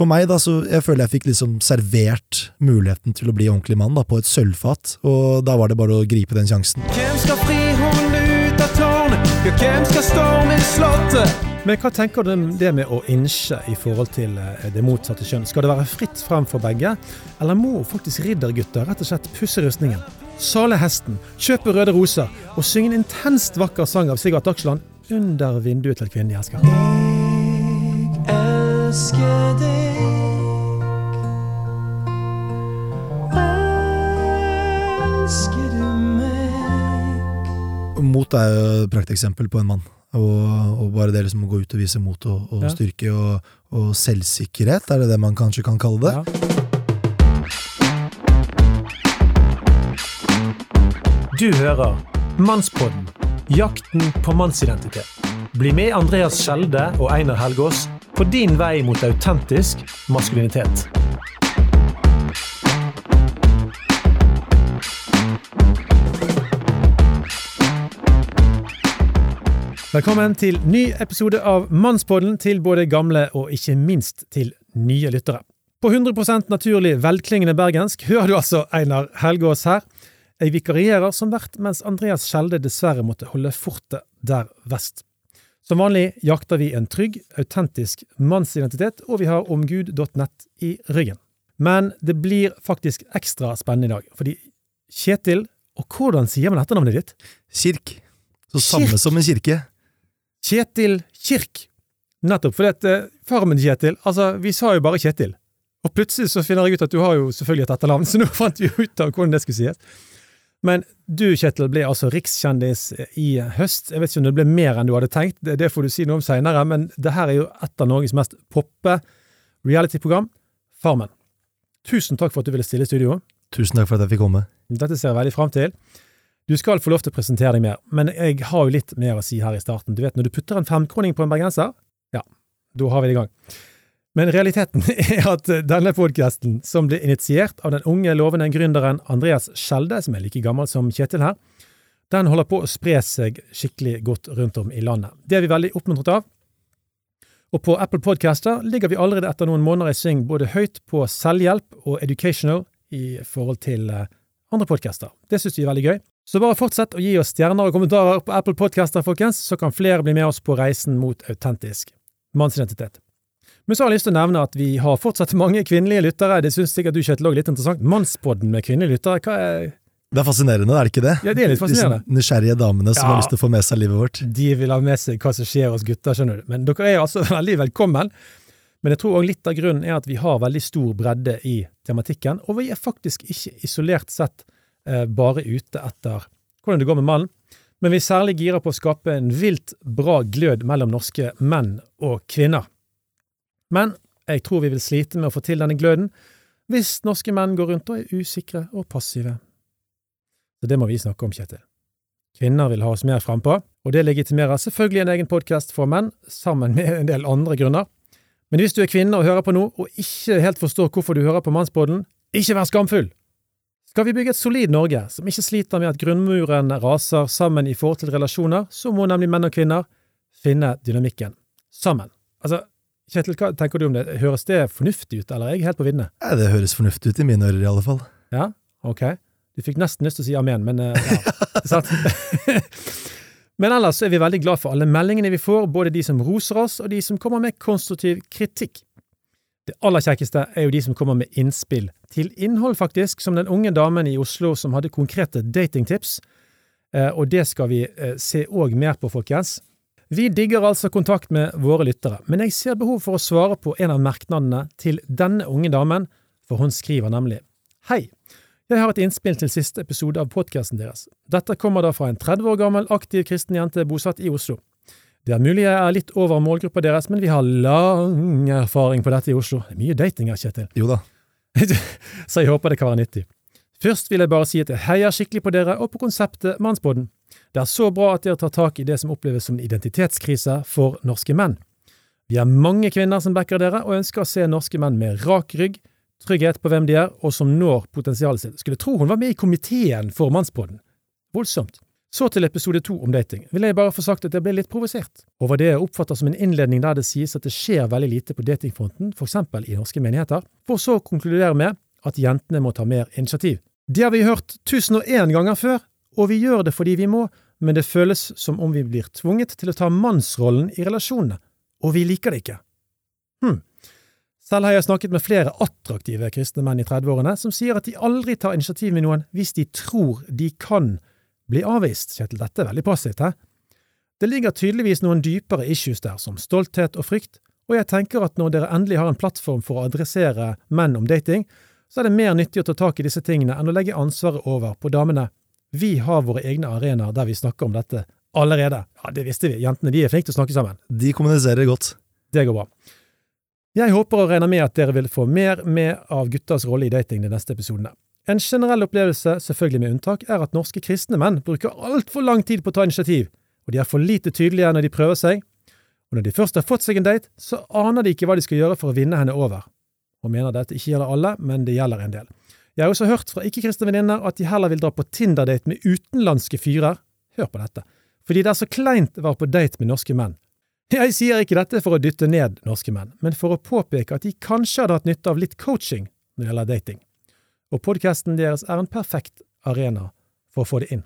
For meg, da, så jeg føler jeg fikk liksom servert muligheten til å bli ordentlig mann da, på et sølvfat, og da var det bare å gripe den sjansen. Hvem skal fri henne ut av tårnet? Ja, hvem skal storme slottet? Men hva tenker du om det med å innsje i forhold til eh, det motsatte kjønn? Skal det være fritt frem for begge, eller må faktisk riddergutter rett og slett pusse rustningen, sale hesten, kjøpe røde roser og synge en intenst vakker sang av Sigvart Dagsland under vinduet til kvinnelig de Elsker deg. Elsker du meg? Mot er jo et prakteksempel på en mann. Og, og bare det liksom å gå ut og vise mot og, og Ja. styrke og, og selvsikkerhet, er det det man kanskje kan kalle det? Ja. Du hører Mannspodden jakten på mannsidentitet. Bli med Andreas Skjelde og Einar Helgaas på din vei mot autentisk maskulinitet. Velkommen til ny episode av Mannspodden til både gamle og ikke minst til nye lyttere. På 100% naturlig velklingende bergensk hører du altså Einar Helgaas her. Jeg vikarierer som vert, mens Andreas Skjelde dessverre måtte holde fortet der vest. Som vanlig jakter vi en trygg, autentisk mannsidentitet, og vi har omgud.nett i ryggen. Men det blir faktisk ekstra spennende i dag, fordi Kjetil, og hvordan sier man etternavnet ditt? Kirk. Så samme som en kirke. Kjetil Kirk. Nettopp, for at eh, faren min Kjetil, altså, vi sa jo bare Kjetil. Og plutselig så finner jeg ut at du har jo selvfølgelig et etternavn, så nå fant vi ut av hvordan det skulle sies. Men du, Kjetil, ble altså rikskjendis i høst. Jeg vet ikke om det ble mer enn du hadde tenkt, det, det får du si noe om seinere, men det her er jo et av Norges mest poppe reality-program, Farmen. Tusen takk for at du ville stille i studio. Tusen takk for at jeg fikk komme. Dette ser jeg veldig fram til. Du skal få lov til å presentere deg mer, men jeg har jo litt mer å si her i starten. Du vet, når du putter en femkroning på en bergenser, ja, da har vi det i gang. Men realiteten er at denne podkasten, som ble initiert av den unge, lovende gründeren Andreas Skjelde, som er like gammel som Kjetil her, den holder på å spre seg skikkelig godt rundt om i landet. Det er vi veldig oppmuntret av. Og på Apple Podcaster ligger vi allerede etter noen måneder i sving både høyt på selvhjelp og educational i forhold til eh, andre podcaster. Det syns vi er veldig gøy. Så bare fortsett å gi oss stjerner og kommentarer på Apple Podcaster, folkens, så kan flere bli med oss på reisen mot autentisk mannsidentitet. Men så har jeg lyst til å nevne at vi har fortsatt mange kvinnelige lyttere. Det syns sikkert du, Kjetil, òg litt interessant. Mannspodden med kvinnelige lyttere, hva er Det er fascinerende, er det ikke det? Ja, det er litt fascinerende. Disse nysgjerrige damene som Ja. har lyst til å få med seg livet vårt. De vil ha med seg hva som skjer hos gutter, skjønner du. Men dere er altså veldig velkommen. Men jeg tror òg litt av grunnen er at vi har veldig stor bredde i tematikken, og vi er faktisk ikke isolert sett eh, bare ute etter hvordan det går med mannen, men vi er særlig gira på å skape en vilt bra glød mellom norske menn og kvinner. Men jeg tror vi vil slite med å få til denne gløden hvis norske menn går rundt og er usikre og passive. Så det må vi snakke om, Kjetil. Kvinner vil ha oss mer frampå, og det legitimerer selvfølgelig en egen podkast for menn, sammen med en del andre grunner. Men hvis du er kvinne og hører på nå, og ikke helt forstår hvorfor du hører på Mannspodden, ikke vær skamfull! Skal vi bygge et solid Norge, som ikke sliter med at grunnmuren raser sammen i forhold til relasjoner, så må nemlig menn og kvinner finne dynamikken sammen. Altså, Kjetil, hva tenker du om det? Høres det fornuftig ut, eller er jeg helt på viddene? Nei, det høres fornuftig ut i mine ører, i alle fall. Ja, ok. Du fikk nesten lyst til å si amen, men eh, ja, sant? men ellers er vi veldig glad for alle meldingene vi får, både de som roser oss, og de som kommer med konstruktiv kritikk. Det aller kjekkeste er jo de som kommer med innspill til innhold, faktisk, som den unge damen i Oslo som hadde konkrete datingtips, Eh, og det skal vi eh, se òg mer på, folkens. Vi digger altså kontakt med våre lyttere, men jeg ser behov for å svare på en av merknadene til denne unge damen, for hun skriver nemlig Hei, jeg har et innspill til siste episode av podkasten deres. Dette kommer da fra en 30 år gammel aktiv kristen jente bosatt i Oslo. Det er mulig jeg er litt over målgruppa deres, men vi har lang erfaring på dette i Oslo. Det er mye dating her, Kjetil. Jo da. Så jeg håper det kan være nyttig. Først vil jeg bare si at jeg heier skikkelig på dere og på konseptet Mannspodden. Det er så bra at dere tar tak i det som oppleves som en identitetskrise for norske menn. Vi er mange kvinner som backer dere og ønsker å se norske menn med rak rygg, trygghet på hvem de er, og som når potensialet sitt. Skulle tro hun var med i komiteen for Mannspodden. Voldsomt. Så til episode to om dating, vil jeg bare få sagt at jeg ble litt provosert over det jeg oppfatter som en innledning der det sies at det skjer veldig lite på datingfronten, for eksempel i norske menigheter, for så å konkludere med at jentene må ta mer initiativ. Det har vi hørt 1001 ganger før, og vi gjør det fordi vi må, men det føles som om vi blir tvunget til å ta mannsrollen i relasjonene, og vi liker det ikke. Hm. Selv har jeg snakket med flere attraktive kristne menn i 30-årene som sier at de aldri tar initiativ med noen hvis de tror de kan bli avvist. Kjetil, dette er veldig passivt, hæ? Det ligger tydeligvis noen dypere issues der, som stolthet og frykt, og jeg tenker at når dere endelig har en plattform for å adressere menn om dating, så er det mer nyttig å ta tak i disse tingene enn å legge ansvaret over på damene. Vi har våre egne arenaer der vi snakker om dette allerede. Ja, det visste vi, jentene de er flinke til å snakke sammen. De kommuniserer godt. Det går bra. Jeg håper og regner med at dere vil få mer med av guttas rolle i dating de neste episodene. En generell opplevelse, selvfølgelig med unntak, er at norske kristne menn bruker altfor lang tid på å ta initiativ, og de er for lite tydelige når de prøver seg, og når de først har fått seg en date, så aner de ikke hva de skal gjøre for å vinne henne over, og mener dette ikke gjelder alle, men det gjelder en del. Jeg har også hørt fra ikke-kristne venninner at de heller vil dra på Tinder-date med utenlandske fyrer, hør på dette, fordi det er så kleint å være på date med norske menn. Jeg sier ikke dette for å dytte ned norske menn, men for å påpeke at de kanskje hadde hatt nytte av litt coaching når det gjelder dating og podkasten deres er en perfekt arena for å få det inn.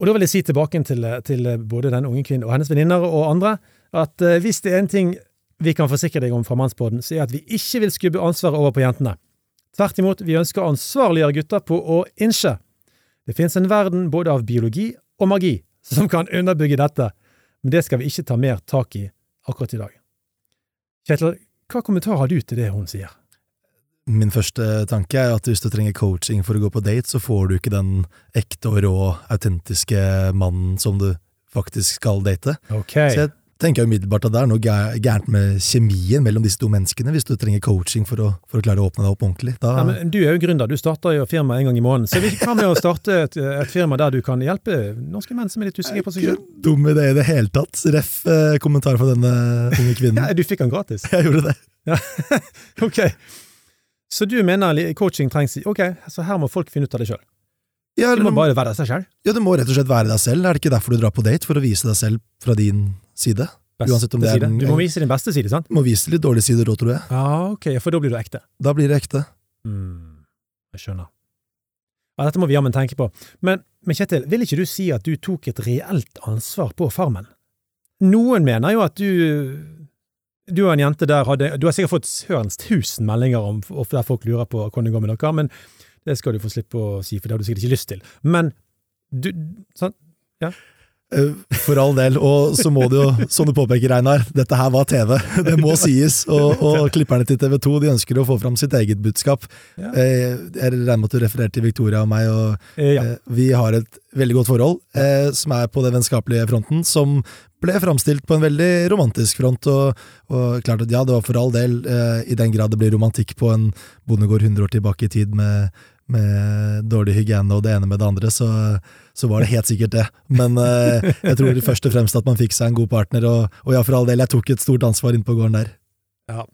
Og da vil jeg si tilbake til, til både den unge kvinnen og hennes venninner og andre, at eh, hvis det er en ting vi kan forsikre deg om fra Mannsbåten, så er at vi ikke vil skubbe ansvaret over på jentene. Tvert imot, vi ønsker å ansvarliggjøre gutter på å innse. Det finnes en verden både av biologi og magi som kan underbygge dette, men det skal vi ikke ta mer tak i akkurat i dag. Kjetil, hva kommentar har du til det hun sier? Min første tanke er at hvis du trenger coaching for å gå på date, så får du ikke den ekte og rå, autentiske mannen som du faktisk skal date. Okay. Så jeg tenker jeg umiddelbart at det er noe gærent med kjemien mellom disse to menneskene, hvis du trenger coaching for å, for å klare å åpne deg opp ordentlig. Da... Ja, men du er jo gründer, du starter jo firma en gang i måneden. Så vi kan med å starte et, et, firma der du kan hjelpe norske menn som er litt usikre på seg selv. Dum idé i det hele tatt. Ref eh, kommentar fra denne unge kvinnen. Ja, du fikk den gratis? Jeg gjorde det. Ja, ok. Så du mener coaching trengs Ok, så her må folk finne ut av det sjøl? Ja, du må bare være deg selv? Ja, du må rett og slett være deg selv. Er det ikke derfor du drar på date? For å vise deg selv fra din side? Best Uansett om det er en, Du må vise din beste side, sant? Må vise litt dårlige sider òg, tror jeg. Ja, ok, for da blir du ekte? Da blir det ekte. Mm, jeg skjønner. Ja, dette må vi jammen tenke på. Men, men Kjetil, vil ikke du si at du tok et reelt ansvar på Farmen? Noen mener jo at du du og en jente der hadde Du har sikkert fått hørens tusen meldinger om der folk lurer på hvordan det går med dere, men det skal du få slippe å si, for det har du sikkert ikke lyst til. Men du sant? Ja? Eh, for all del, og så må det jo, som du påpeker, Einar, dette her var TV. Det må sies. Og, og klipperne til TV 2 de ønsker å få fram sitt eget budskap. Ja. Eh, jeg regner med at du refererte til Victoria og meg, og ja. vi har et veldig godt forhold, som er på den vennskapelige fronten, som ble framstilt på en veldig romantisk front. Og, og, klart at ja, det var for all del, eh, i den grad det blir romantikk på en bondegård 100 år tilbake i tid med, med dårlig hygiene og det ene med det andre, så, så var det helt sikkert det. Men eh, jeg tror først og fremst at man fikk seg en god partner, og, og ja, for all del, jeg tok et stort ansvar inne på gården der. Ja,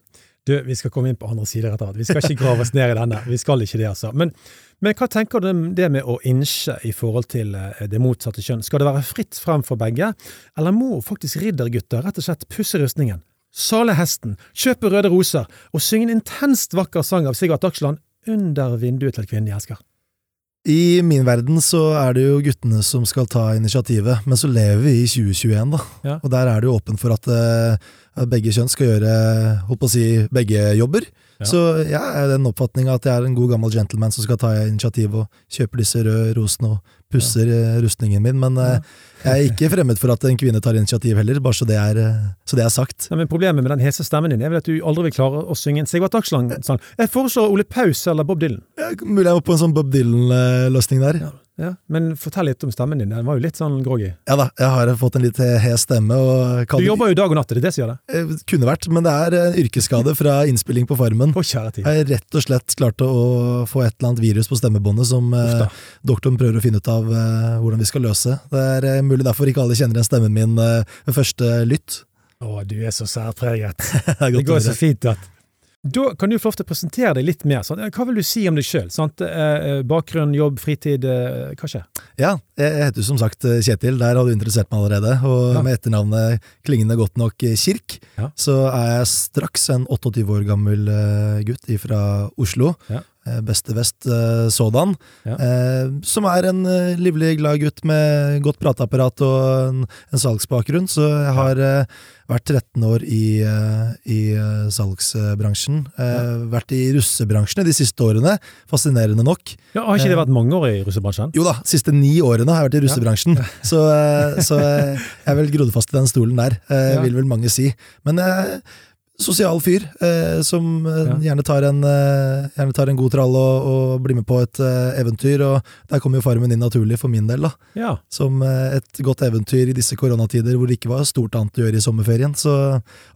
du, vi skal komme inn på andre sider etter hvert. Vi skal ikke grave oss ned i denne. Vi skal ikke det, altså. Men, men hva tenker du om det med å innsje i forhold til eh, det motsatte kjønn? Skal det være fritt frem for begge, eller må faktisk riddergutter rett og slett pusse rustningen, sale hesten, kjøpe røde roser og synge en intenst vakker sang av Sigvart Dagsland under vinduet til kvinnen de elsker? I min verden så er det jo guttene som skal ta initiativet, men så lever vi i 2021, da. Ja. Og der er det jo åpent for at, uh, begge kjønn skal gjøre holdt på å si, begge jobber. Ja. Så jeg er den oppfatninga at jeg er en god gammel gentleman som skal ta initiativ og kjøpe disse røde rosene og pusser ja. Eh, rustningen min. Men uh, jeg er ikke fremmed for at en kvinne tar initiativ heller, bare så det er, så det er sagt. Ja, men Problemet med den hese stemmen din er vel at du aldri vil klare å synge en Sigvart Dagsland-sang. Jeg foreslår Ole Paus eller Bob Dylan. Ja, mulig jeg var på en sånn Bob Dylan-løsning der. Ja. Men fortell litt om stemmen din. Den var jo litt sånn groggy. Ja da, jeg har fått en litt hes stemme. du jobber jo dag og natt, er det det som gjør det? Eh, kunne vært, men det er en yrkesskade fra innspilling på Farmen. På kjære tid. Jeg har rett og slett klart å få et eller annet virus på stemmebåndet som eh, doktoren prøver å finne ut av eh, hvordan vi skal løse. Det er eh, mulig derfor ikke alle kjenner igjen stemmen min eh, ved første lytt. Å, du er så særpreget. det, det går så fint at Da kan du få lov til å presentere deg litt mer. Sant? Hva vil du si om deg sjøl? Eh, bakgrunn, jobb, fritid, eh, hva skjer? Ja, jeg heter som sagt eh, Kjetil, der har du interessert meg allerede. Og Ja. med etternavnet klingende godt nok eh, Kirk, Ja. så er jeg straks en 28 år gammel eh, gutt fra Oslo. Ja. Eh, Beste vest eh, sådan. Ja. Eh, som er en eh, livlig, glad gutt med godt prateapparat og en, en salgsbakgrunn. Så jeg har eh, vært 13 år i, i salgsbransjen. Eh, Vært i russebransjen de siste årene, fascinerende nok. Ja, har ikke det vært mange år i russebransjen? Jo da, siste ni årene har jeg vært i russebransjen, så, eh, så eh, jeg er vel grodd fast i den stolen der, Ja. vil vel mange si. Men eh, sosial fyr, eh, som ja. gjerne, tar en, eh, gjerne tar en god trall og, og blir med på et eh, eventyr, og der kommer jo Farmen inn naturlig for min del, da. Ja. Som eh, et godt eventyr i disse koronatider hvor det ikke var stort annet å gjøre i sommerferien, så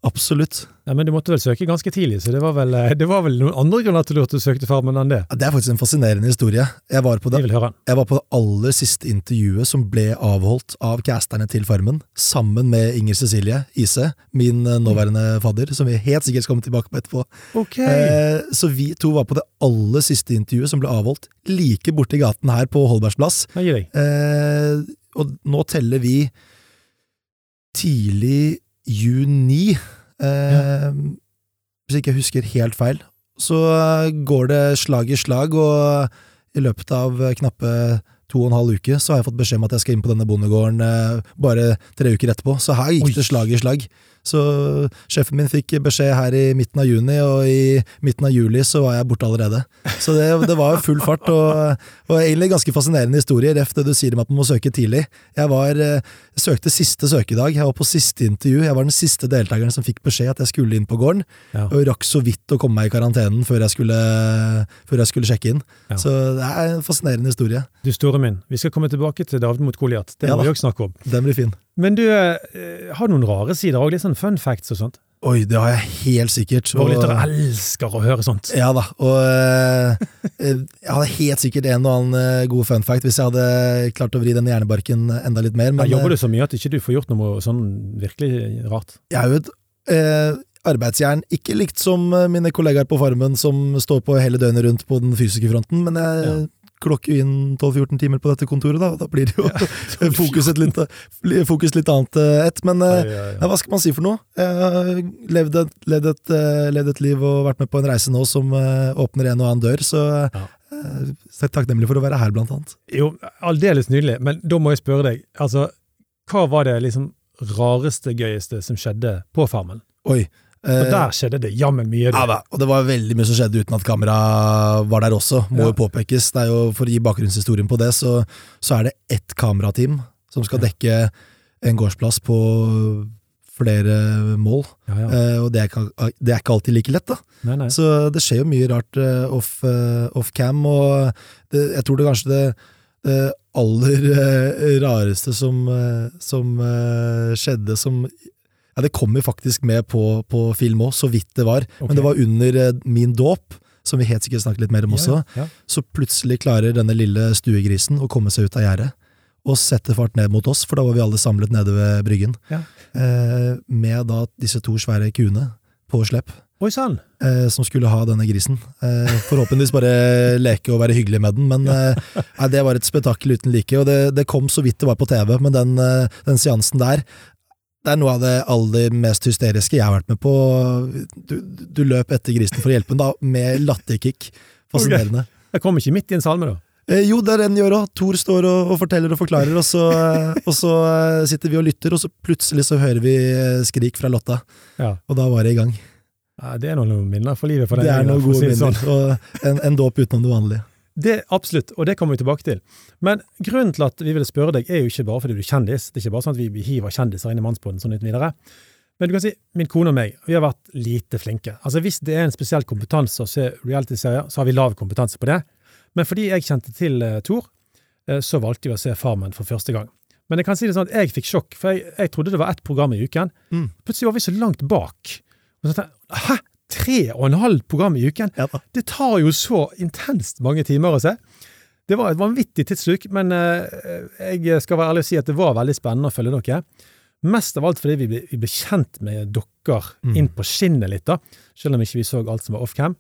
absolutt. Ja. Men du måtte vel søke ganske tidlig, så det var vel, eh, det var vel noen andre grunner til at du søkte Farmen enn det? Det er faktisk en fascinerende historie. Jeg var på det Jeg vil høre. Jeg var på det aller siste intervjuet som ble avholdt av casterne til Farmen, sammen med Inger Cecilie Ise, min eh, nåværende fadder, som vi helt sikkert skal komme tilbake på etterpå. Ok. Eh, så vi to var på det aller siste intervjuet som ble avholdt like borti gaten her på Holbergs plass. Eh, og nå teller vi tidlig juni, eh, hvis ikke jeg husker helt feil. Så eh, går det slag i slag, og i løpet av knappe to og en halv uke så har jeg fått beskjed om at jeg skal inn på denne bondegården eh, bare tre uker etterpå. Så her gikk Oi. det slag i slag. Så sjefen min fikk beskjed her i midten av juni, og i midten av juli så var jeg borte allerede. Så det, det var full fart, og, og egentlig ganske fascinerende historie, ref det du sier om at man må søke tidlig. Jeg var, eh, søkte siste søkedag, jeg var på siste intervju, jeg var den siste deltakeren som fikk beskjed at jeg skulle inn på gården, Ja. og rakk så vidt å komme meg i karantenen før jeg skulle, før jeg skulle sjekke inn. Ja. Så det er en fascinerende historie. Du store min, vi skal komme tilbake til David mot Goliat. Det må ja, vi også snakke om. Den blir fin. Men du, eh, har noen rare sider òg? Litt sånn fun facts og sånt? Oi, det har jeg helt sikkert. Våre og- lyttere elsker å høre sånt. Ja da, og eh, eh, jeg hadde helt sikkert en og annen eh, god fun fact hvis jeg hadde klart å vri den hjernebarken enda litt mer, men Ja, jobber du så mye at ikke du får gjort noe sånn virkelig rart? jeg er jo et eh, arbeidsjern, ikke likt som mine kollegaer på Farmen som står på hele døgnet rundt på den fysiske fronten, men jeg Ja. Klokker inn 12-14 timer på dette kontoret, da, da blir det jo fokus, et litt, fokus litt annet eh, ett, men ja, Ja, hva skal man si for noe? Jeg har levd et, levd, et, eh, levd et liv og vært med på en reise nå som eh, åpner en og annen dør, så Ja. eh, så er takknemlig for å være her, blant annet. Jo, aldeles nydelig, men da må jeg spørre deg, altså, hva var det liksom rareste, gøyeste som skjedde på Farmen? Oi. Eh, der skjedde det jammen mye. ja da, og det var veldig mye som skjedde uten at kamera var der også, må Ja. jo påpekes. Det er jo, For å gi bakgrunnshistorien på det, så, så er det ett kamerateam som skal dekke en gårdsplass på flere mål, Ja, ja. eh, og det er, ikke, det er ikke alltid like lett, da. Nei, nei. Så det skjer jo mye rart eh, off, off cam, og det, jeg tror det kanskje det, det aller rareste som, som skjedde som Ja, det kommer faktisk med på, på film òg, så vidt det var. Okay. Men det var under eh, min dåp, som vi helt sikkert snakker litt mer om også. Ja, ja. Så plutselig klarer denne lille stuegrisen å komme seg ut av gjerdet og sette fart ned mot oss, for da var vi alle samlet nede ved bryggen. Ja. Eh, med da disse to svære kuene på slepp Oi sann! eh, som skulle ha denne grisen. Eh, forhåpentligvis bare leke og være hyggelig med den, men eh, det var et spetakkel uten like. Og det, det kom så vidt det var på TV, men den, eh, den seansen der det er noe av det aller mest hysteriske jeg har vært med på. Du, du løp etter grisen for å hjelpe den, da, med latterkick. Fascinerende. Jeg kom ikke midt i en salme, da. Eh, jo, det er den gjør òg. Thor står og, og forteller og forklarer, og så, eh, og så eh, sitter vi og lytter, og så plutselig så hører vi eh, skrik fra Lotta, Ja. og da var det i gang. Ja, det er noen minner for livet for den Det er noen gode det sånn. minner, og en, en dåp utenom det vanlige. Det, absolutt, og det kommer vi tilbake til. Men grunnen til at vi ville spørre deg, er jo ikke bare fordi du er kjendis. Det er ikke bare sånn at vi hiver kjendiser inn i Mannsbåten sånn uten videre. Men du kan si, min kone og meg, vi har vært lite flinke. Altså Hvis det er en spesiell kompetanse å se reality-serier, så har vi lav kompetanse på det. Men fordi jeg kjente til uh, Tor, uh, så valgte vi å se Farmen for første gang. Men jeg kan si det sånn at jeg fikk sjokk, for jeg, jeg trodde det var ett program i uken. Mm. Plutselig var vi så langt bak. Og så tenkte jeg, Hæ? Tre og en halv program i uken? Ja. Det tar jo så intenst mange timer å se. Det var et vanvittig tidssluk, men eh, jeg skal være ærlig og si at det var veldig spennende å følge dere. Mest av alt fordi vi ble, vi ble kjent med dere Mm. inn på skinnet litt, da, selv om ikke vi så alt som var off-cam.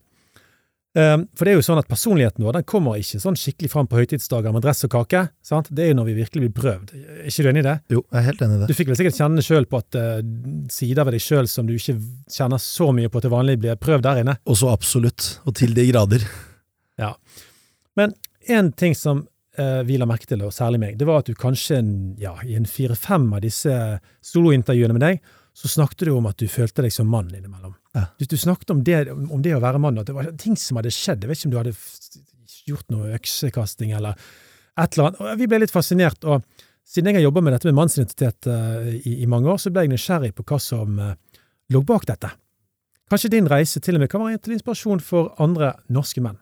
Um, for det er jo sånn at personligheten vår den kommer ikke sånn skikkelig fram på høytidsdager med dress og kake. sant? Det er jo når vi virkelig blir prøvd. Er ikke du enig i det? Jo, jeg er helt enig i det. Du fikk vel sikkert kjenne sjøl på at uh, sider ved deg sjøl som du ikke kjenner så mye på til vanlig, blir prøvd der inne. Og så absolutt, og til de grader. ja. Men én ting som uh, vi la merke til, og særlig meg, det var at du kanskje ja, i en fire-fem av disse solointervjuene med deg, så snakket du om at du følte deg som mann innimellom. Ja. Du, du snakket om det, om det å være mann, at det var ting som hadde skjedd. Jeg vet ikke om du hadde gjort noe øksekasting eller et eller annet. Vi ble litt fascinert, og siden jeg har jobba med dette med mannsidentitet uh, i, i mange år, så ble jeg nysgjerrig på hva som uh, lå bak dette. Kanskje din reise til og med kan være til inspirasjon for andre norske menn.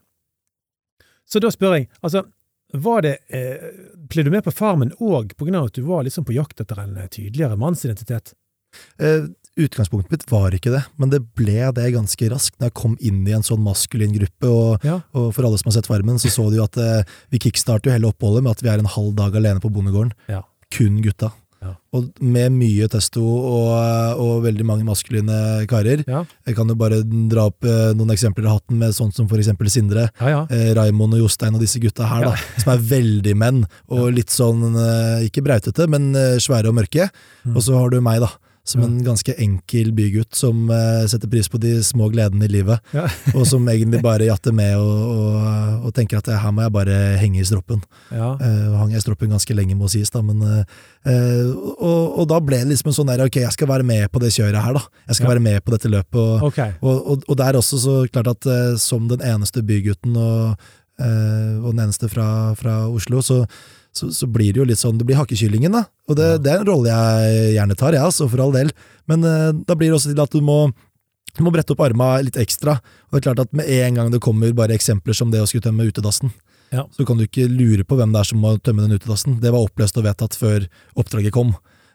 Så da spør jeg, altså, var det, eh, ble du med på Farmen òg på grunn av at du var liksom på jakt etter en eh, tydeligere mannsidentitet? Eh, utgangspunktet mitt var ikke det, men det ble det ganske raskt når jeg kom inn i en sånn maskulin gruppe. Og, Ja. og for alle som har sett Farmen, så så de jo at eh, vi kickstarter jo hele oppholdet med at vi er en halv dag alene på bondegården. Ja. Kun gutta. Ja. Og med mye testo og, og veldig mange maskuline karer. Ja, Jeg kan jo bare dra opp eh, noen eksempler i hatten med sånt som for eksempel Sindre. ja. ja. Eh, Raimond og Jostein og disse gutta her, da, som er veldig menn, og litt sånn, eh, ikke brautete, men eh, svære og mørke. Mm. Og så har du meg, da, som en ganske enkel bygutt som uh, setter pris på de små gledene i livet, Ja. og som egentlig bare jatter med og, og, og tenker at eh, her må jeg bare henge i stroppen. ja. Uh, hang jeg i stroppen ganske lenge, må sies, da, men eh, og, og da ble det liksom en sånn der, ok, jeg skal være med på det kjøret her, da. Jeg skal Ja. være med på dette løpet. og okay. og, der også så klart at som den eneste bygutten og, og den eneste fra, fra Oslo, så, så, så blir det jo litt sånn, det blir hakkekyllingen da, og det, Ja. det er en rolle jeg gjerne tar, ja, altså, for all del, men uh, da blir det også til at du må du må brette opp arma litt ekstra, og det er klart at med en gang det kommer bare eksempler som det å skulle tømme utedassen, Ja. så kan du ikke lure på hvem det er som må tømme den utedassen. Det var oppløst og vedtatt før oppdraget kom.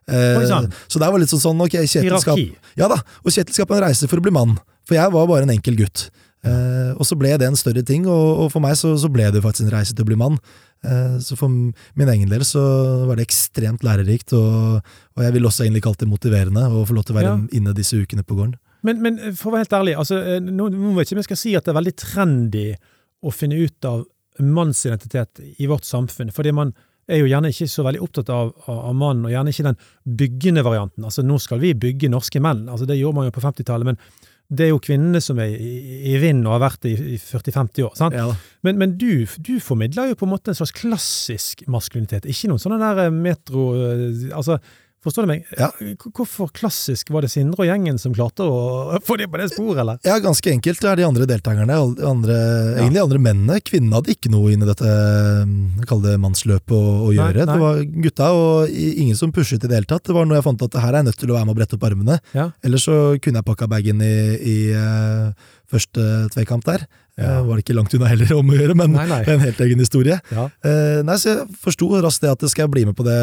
Eh, så der var litt sånn sånn, ok, Kjetil Hierarki. ja da, og Kjetil skal på en reise for å bli mann, for jeg var bare en enkel gutt. Eh, og så ble det en større ting, og, og for meg så, så ble det faktisk en reise til å bli mann. Uh, så for min egen del så var det ekstremt lærerikt, og, og jeg vil også egentlig kalle det motiverende å få lov til å være Ja. inne disse ukene på gården. Men, men for å være helt ærlig, altså, eh, nå, nå vet ikke om jeg skal si at det er veldig trendy å finne ut av mannsidentitet i vårt samfunn, fordi man er jo gjerne ikke så veldig opptatt av, av, av mann, og gjerne ikke den byggende varianten. Altså, nå skal vi bygge norske menn, altså det gjorde man jo på 50-tallet, men det er jo kvinnene som er i, i vind og har vært det i, i 40-50 år. sant? Ja, Men, men du, du formidler jo på en måte en slags klassisk maskulinitet, ikke noen sånne der eh, metro... eh, altså, Forstår du meg? Ja. Hvorfor klassisk var det Sindre og gjengen som klarte å få det på det sporet, eller? Ja, ganske enkelt. Det er de andre deltakerne, andre, ja. egentlig de andre mennene. Kvinnene hadde ikke noe inn i dette mm, kall det mannsløpet å, å gjøre. nei. Det var gutta, og ingen som pushet i det hele tatt. Det var noe jeg fant at her er jeg nødt til å være med og brette opp armene. Ja. Ellers så kunne jeg pakka bagen i, i eh, første tvekamp der. Ja. Eh, var det ikke langt unna heller om å gjøre, men Nei, nei. en helt egen historie. Ja. Eh, nei, så Jeg forsto raskt det at skal jeg bli med på det,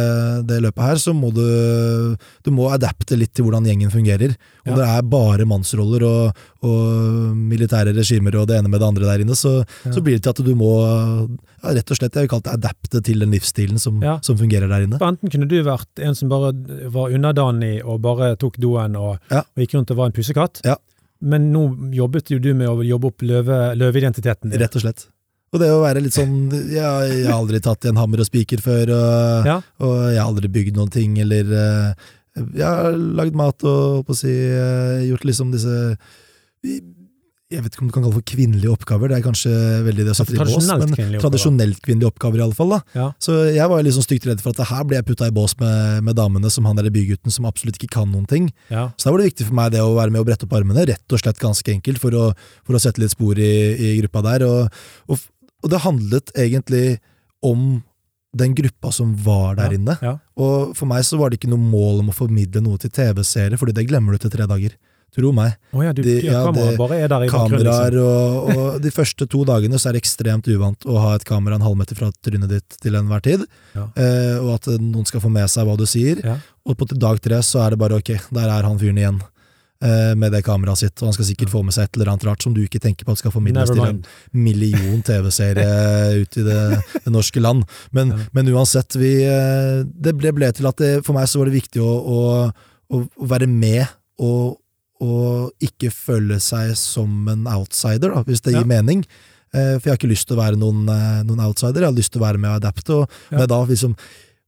det løpet her, så må du, du må adapte litt til hvordan gjengen fungerer. Om Ja. det er bare mannsroller og, og militære regimer og det ene med det andre der inne, så, Ja. så blir det til at du må ja, rett og slett jeg vil kalle det adapte til den livsstilen som, Ja. som fungerer der inne. Enten kunne du vært en som bare var underdanig og bare tok doen og, Ja. og gikk rundt og var en pussekatt, Ja. Men nå jobbet jo du med å jobbe opp løve, løveidentiteten din. Rett og slett. Og det å være litt sånn ja, Jeg har aldri tatt i en hammer og spiker før, og, Ja. og jeg har aldri bygd noen ting, eller eh, Jeg har lagd mat og si, eh, gjort liksom disse jeg vet ikke om du kan kalle det for kvinnelige oppgaver, det er kanskje veldig det å sette i bås, men kvinnelige tradisjonelt kvinnelige oppgaver i alle fall. Ja. Så jeg var liksom stygt redd for at her ble jeg putta i bås med, med damene som han der bygutten som absolutt ikke kan noen ting. Ja. Så da var det viktig for meg det å være med og brette opp armene, rett og slett ganske enkelt, for å, for å sette litt spor i, i gruppa der. Og, og, og det handlet egentlig om den gruppa som var der Ja, inne. Og for meg så var det ikke noe mål om å formidle noe til TV-seere, fordi det glemmer du til tre dager. Tro meg. Oh ja, du, De- ja, det- i. Kameraer Liksom. og, og de første to dagene så er det ekstremt uvant å ha et kamera en halvmeter fra trynet ditt til enhver tid, Ja. eh, og at noen skal få med seg hva du sier. Ja. Og på dag tre så er det bare ok, der er han fyren igjen. eh, med det kameraet sitt, og han skal sikkert få med seg et eller annet rart som du ikke tenker på at skal formidles til en million TV-serie ut i det, det norske land. Men, men uansett, vi, eh, det ble, ble til at det, for meg så var det viktig å, å, å være med og, og ikke føle seg som en outsider, da, hvis det Ja. gir mening. Eh, For jeg har ikke lyst til å være noen, eh, noen outsider, jeg har lyst til å være med og adapte. Og Ja. da liksom,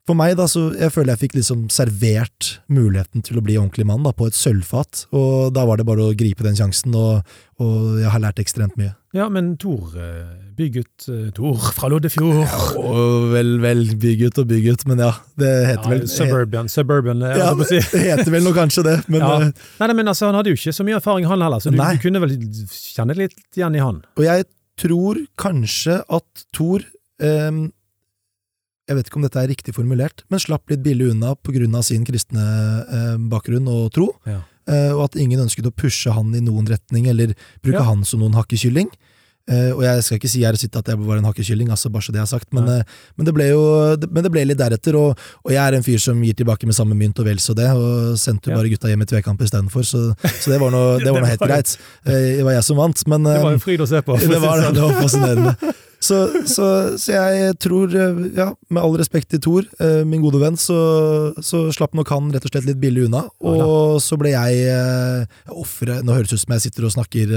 for meg, da, så jeg føler jeg fikk liksom servert muligheten til å bli ordentlig mann da, på et sølvfat. Og da var det bare å gripe den sjansen, og, og jeg har lært ekstremt mye. Ja, men Tor, eh, bygutt eh, Tor fra Loddefjord. Og vel, vel, bygutt og bygutt, men ja, det heter Ja, vel suburban, suburban, eh, Ja, holdt på å si. det heter vel nå kanskje det, men Ja. eh, Nei, men altså, han hadde jo ikke så mye erfaring, han heller, så du, du kunne vel kjenne litt igjen i han. Og jeg tror kanskje at Thor ehm, Jeg vet ikke om dette er riktig formulert, men slapp litt billig unna pga. sin kristne eh, bakgrunn og tro. Ja. Eh, og at ingen ønsket å pushe han i noen retning, eller bruke Ja. han som noen hakkekylling. Eh, og jeg skal ikke si her og sitte at jeg var en hakkekylling, altså bare så det jeg har sagt, men, eh, men, det ble jo det, men det ble litt deretter. Og, og jeg er en fyr som gir tilbake med samme mynt og vel så det, og sendte jo bare gutta hjem i tvekamp istedenfor, så, så det var nå helt Det var jo- greit. Eh, det var jeg som vant, men Det var jo en fryd å se på. det var sånn. det var fascinerende. Så, så, så jeg tror, eh, ja, med all respekt til Thor, eh, min gode venn, så, så slapp nok han rett og slett litt billig unna. Og så ble jeg eh, offeret Nå høres det ut som jeg sitter og snakker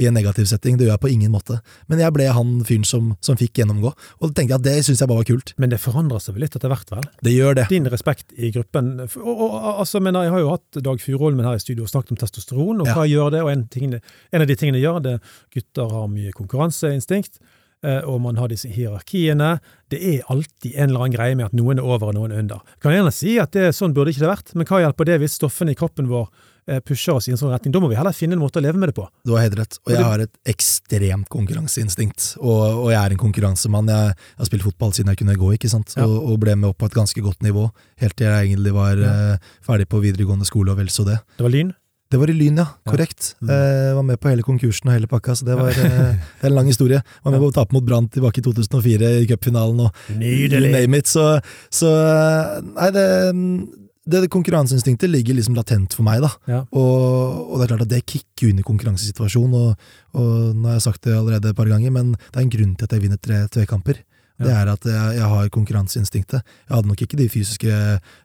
i en negativ setting, det gjør jeg på ingen måte. Men jeg ble han fyren som, som fikk gjennomgå. Og da tenkte jeg at det syns jeg bare var kult. Men det forandrer seg vel litt etter hvert, vel? Det gjør det. Din respekt i gruppen og, og, altså, men Jeg har jo hatt Dag Furuholmen her i studio og snakket om testosteron, og Ja. hva gjør det? og En, ting, en av de tingene gjør det, gutter har mye konkurranseinstinkt, og man har disse hierarkiene. Det er alltid en eller annen greie med at noen er over og noen er under. Kan gjerne si at det, sånn burde ikke det vært, men hva hjelper det hvis stoffene i kroppen vår eh, pusher oss i en sånn retning? Da må vi heller finne en måte å leve med det på. Du har helt rett. Og jeg har et ekstremt konkurranseinstinkt. Og, og jeg er en konkurransemann. Jeg, jeg har spilt fotball siden jeg kunne gå, ikke sant? Ja. Og, og ble med opp på et ganske godt nivå. Helt til jeg egentlig var Ja. eh, ferdig på videregående skole og vel så det. Det var lyn. Det var i Lyn, ja. Ja. Korrekt. Mm. Eh, var med på hele konkursen og hele pakka, så det var eh, det er en lang historie. Var med på å tape mot Brann tilbake i 2004 i cupfinalen og you name it. Så, så eh, Nei, det, det, det konkurranseinstinktet ligger liksom latent for meg, da. Ja. Og, og det er klart at det kicker i konkurransesituasjonen, og, og nå har jeg sagt det allerede et par ganger, men det er en grunn til at jeg vinner tre tvekamper. Det er at jeg, jeg har konkurranseinstinktet. Jeg hadde nok ikke de fysiske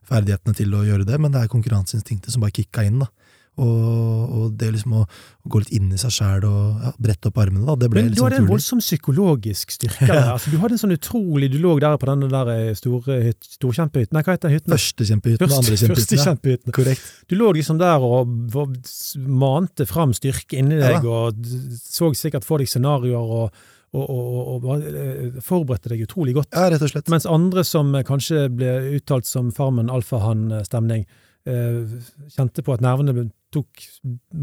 ferdighetene til å gjøre det, men det er konkurranseinstinktet som bare kicka inn. da. Og, og det liksom å, å gå litt inn i seg sjæl og ja, brette opp armene, da, det ble litt du sånn hadde en voldsom psykologisk styrke. der. Altså, du hadde en sånn utrolig Du lå der på denne der eh, store hyt, storkjempehytten. Nei, hva heter den hytten? Førstekjempehytten og andrekjempehytten. Ja. Korrekt. Du lå liksom der og og mante fram styrke inni Ja. deg, og så sikkert for deg scenarioer og, og, og, og, og eh, forberedte deg utrolig godt. Ja, rett og slett. Mens andre som eh, kanskje ble uttalt som Farmen alfahann-stemning, eh, kjente på at nervene tok,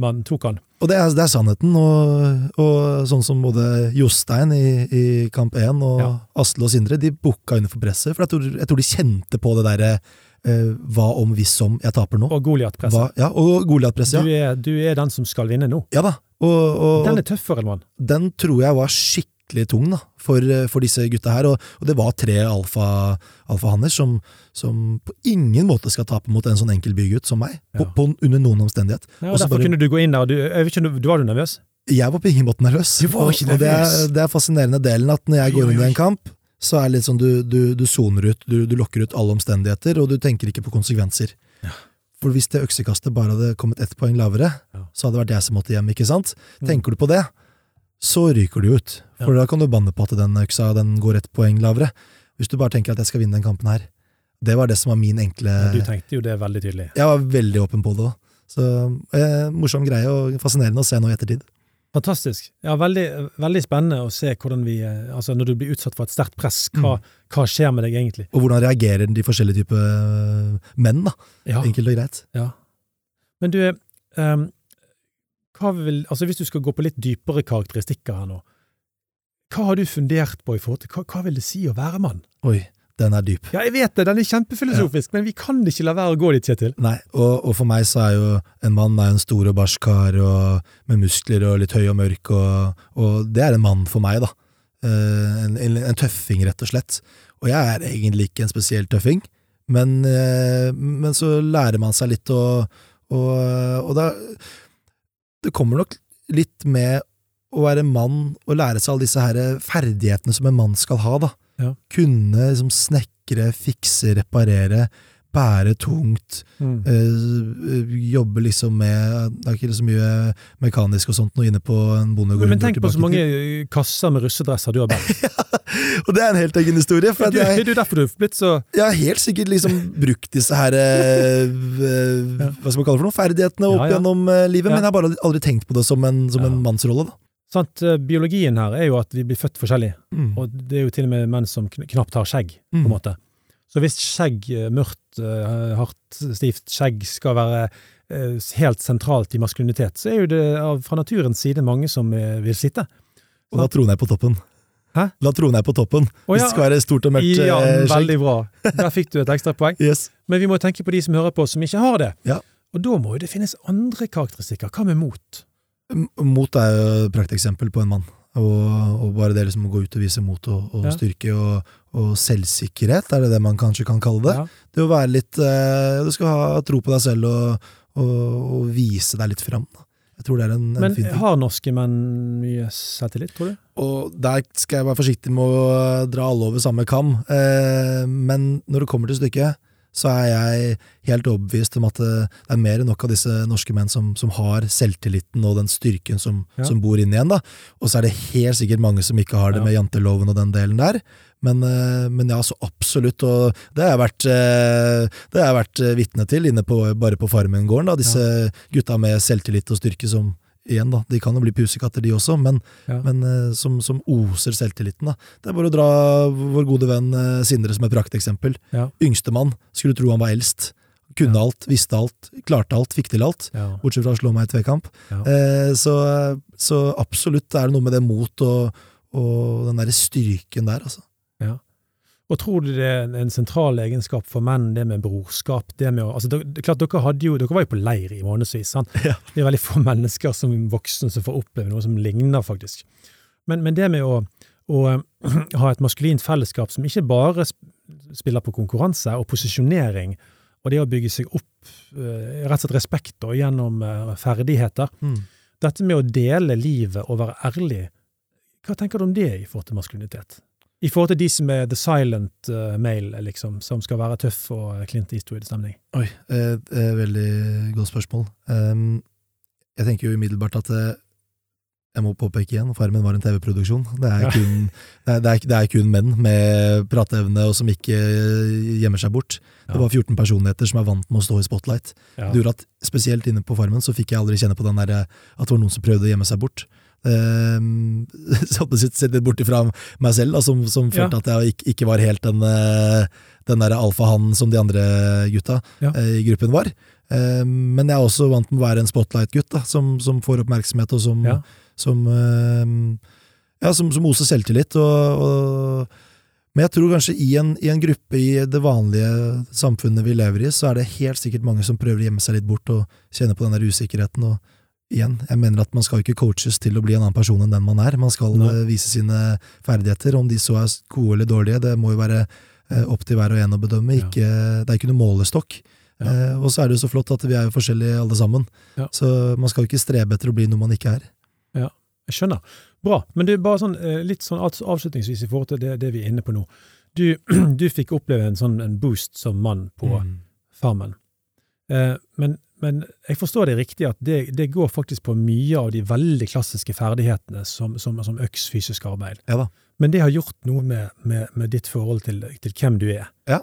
man tok han. Og det er, det er sannheten, og, og sånn som både Jostein i, i kamp 1 og Ja. Asle og Sindre, de booka under for presset, for jeg tror, jeg tror de kjente på det derre eh, hva om hvis om jeg taper nå? Og Goliat-presset. Ja, og Goliat-presset, Du, ja. er- du er den som skal vinne nå. Ja da. Og, og Den er tøffere enn man. den tror jeg var skikkelig tung da, for, eh, for disse gutta her. Og, og det var tre alfa- alfahanner som, som på ingen måte skal tape mot en sånn enkel bygutt som meg, på, Ja. på, under noen omstendighet. Ja, Og Også derfor bare- kunne du gå inn der, du, ikke, du- var du nervøs? Jeg var på ingen måte nervøs. Du var ikke Og- og det er, det er fascinerende delen at når jeg går inn i en kamp, så er det litt sånn du, du, du soner ut, du, du lokker ut alle omstendigheter, og du tenker ikke på konsekvenser. Ja. For hvis det øksekastet bare hadde kommet ett poeng lavere, Ja. så hadde det vært jeg som måtte hjem, ikke sant? Mm. Tenker du på det, så ryker du ut. For da kan du banne på at den øksa den går ett poeng lavere. Hvis du bare tenker at jeg skal vinne den kampen her. Det var det som var min enkle Ja, du tenkte jo det veldig tydelig. Jeg var veldig åpen på det òg. Så eh, morsom greie og fascinerende å se nå i ettertid. Fantastisk. Ja, veldig, veldig spennende å se hvordan vi eh, Altså, når du blir utsatt for et sterkt press, hva, hva skjer med deg egentlig? Og hvordan reagerer de forskjellige typer øh, menn, da. Ja. Enkelt og greit. ja. Men du, um, hva vil Altså, hvis du skal gå på litt dypere karakteristikker her nå, hva har du fundert på i forhold til hva, hva vil det si å være mann? Oi, den er dyp. Ja, jeg vet det, den er kjempefilosofisk, men vi kan ikke la være å gå dit, Kjetil. Nei, og, og for meg så er jo en mann er en stor og barsk kar og, med muskler og litt høy og mørk, og, og det er en mann for meg, da. Eh, en, en, en tøffing, rett og slett. Og jeg er egentlig ikke en spesiell tøffing, men, eh, men så lærer man seg litt å, Og, og da, det kommer nok litt med å være mann og lære seg alle disse her ferdighetene som en mann skal ha. da. Ja. Kunne liksom snekre, fikse, reparere, bære tungt. Mm. Øh, jobbe liksom med Det er ikke så mye mekanisk og sånt nå inne på en bondegård. Men tenk på så mange kasser med russedresser du har båret. ja, Og det er en helt egen historie. For Det er jeg, derfor du er blitt så jeg har helt sikkert liksom brukt disse her øh, Hva skal man kalle det for noe? Ferdighetene opp Ja, gjennom livet, men jeg har bare aldri tenkt på det som en, som en mannsrolle. da. Sant, eh, Biologien her er jo at vi blir født forskjellig, Mm. og det er jo til og med menn som kn- knapt har skjegg. på en Mm. måte. Så hvis skjegg, eh, mørkt, eh, hardt, stivt skjegg skal være helt sentralt i maskulinitet, så er jo det av, fra naturens side mange som vil sitte. Og da troner jeg på toppen. Hæ? La troner jeg på toppen. Hvis ja. det skal være stort og mørkt Ja, skjegg. veldig bra. Der fikk du et ekstra poeng. Yes. Men vi må tenke på de som hører på, som ikke har det. Ja. Og da må jo det finnes andre karakteristikker. Hva med mot? Mot er jo et prakteksempel på en mann. Og, og bare det liksom å gå ut og vise mot og, og Ja. styrke og, og selvsikkerhet, er det det man kanskje kan kalle det? Ja. Det å være litt eh, Du skal ha tro på deg selv og, vise deg litt fram. da. Jeg tror det er en, en Men fin ting. har norske menn mye selvtillit, tror du? Og der skal jeg være forsiktig med å dra alle over samme kam. Eh, men når det kommer til stykket, så er jeg helt overbevist om at det er mer enn nok av disse norske menn som, som har selvtilliten og den styrken som, Ja. som bor inni en. da. Og så er det helt sikkert mange som ikke har det Ja. med janteloven og den delen der. Men, eh, men ja, så absolutt. Og det har jeg vært, eh, det har jeg vært eh, vitne til inne på, bare på Farmen-gården. da, Disse gutta med selvtillit og styrke som Igjen, da, de kan jo bli pusekatter, de også, men Ja. men eh, som, som oser selvtilliten. Da. Det er bare å dra vår gode venn eh, Sindre som et prakteksempel. Ja. Yngstemann. Skulle tro han var eldst. Kunne Ja. alt, visste alt, klarte alt, fikk til alt. Ja. Bortsett fra å slå meg i tvekamp. Ja. Eh, så, så absolutt er det noe med det mot og, og den derre styrken der, altså. Og tror du det er en- en sentral egenskap for menn, det med brorskap? det med å, altså, det, klart, dere, hadde jo, dere var jo på leir i månedsvis. sant? Ja. Det er veldig få mennesker som voksne som får oppleve noe som ligner, faktisk. Men, men det med å, å ha et maskulint fellesskap som ikke bare spiller på konkurranse og posisjonering, og det å bygge seg opp eh, rett og slett respekt og gjennom ferdigheter ferdigheter, dette med å dele livet og være ærlig, hva tenker du om det i forhold til maskulinitet? I forhold til de som er the silent uh, male, liksom, som skal være tøff og Clint Eastwood-stemning. Oi, eh, eh, veldig godt spørsmål. Um, jeg tenker jo umiddelbart at eh, jeg må påpeke igjen, Farmen var en TV-produksjon. Det, Ja. kun- det, det, det er kun menn med prateevne og som ikke gjemmer seg bort. Det var 14 personligheter som er vant med å stå i spotlight. Ja. Det gjorde at Spesielt inne på Farmen så fikk jeg aldri kjenne på den der, at det var noen som prøvde å gjemme seg bort. Hadde jeg sett litt bort ifra meg selv, da, som, som Ja. at jeg ikke, ikke var helt den, eh, den der alfahannen som de andre gutta Ja. uh, i gruppen var. Eh, Men jeg er også vant med å være en spotlight-gutt, som, som får oppmerksomhet, og som, Ja. som, uh, ja, som, som oser selvtillit. Og, og, men jeg tror kanskje i en, i en gruppe i det vanlige samfunnet vi lever i, så er det helt sikkert mange som prøver å gjemme seg litt bort og kjenne på den der usikkerheten. og igjen, jeg mener at man skal ikke coaches til å bli en annen person enn den man er. Man skal Nei. eh, vise sine ferdigheter, om de så er gode eller dårlige. Det må jo være eh, opp til hver og en å bedømme. Ikke, det er ikke noe målestokk. Ja. Eh, og så er det jo så flott at vi er jo forskjellige alle sammen. Ja. Så man skal jo ikke strebe etter å bli noe man ikke er. Ja, Jeg skjønner. Bra. Men det er bare sånn, litt sånn avslutningsvis i forhold til det, det vi er inne på nå. Du, du fikk oppleve en sånn en boost som mann på Mm. Farmen. Eh, men, men jeg forstår det riktig at det, det går faktisk på mye av de veldig klassiske ferdighetene som, som, som øks fysisk arbeid. Ja. Men det har gjort noe med, med, med ditt forhold til, til hvem du er. Ja.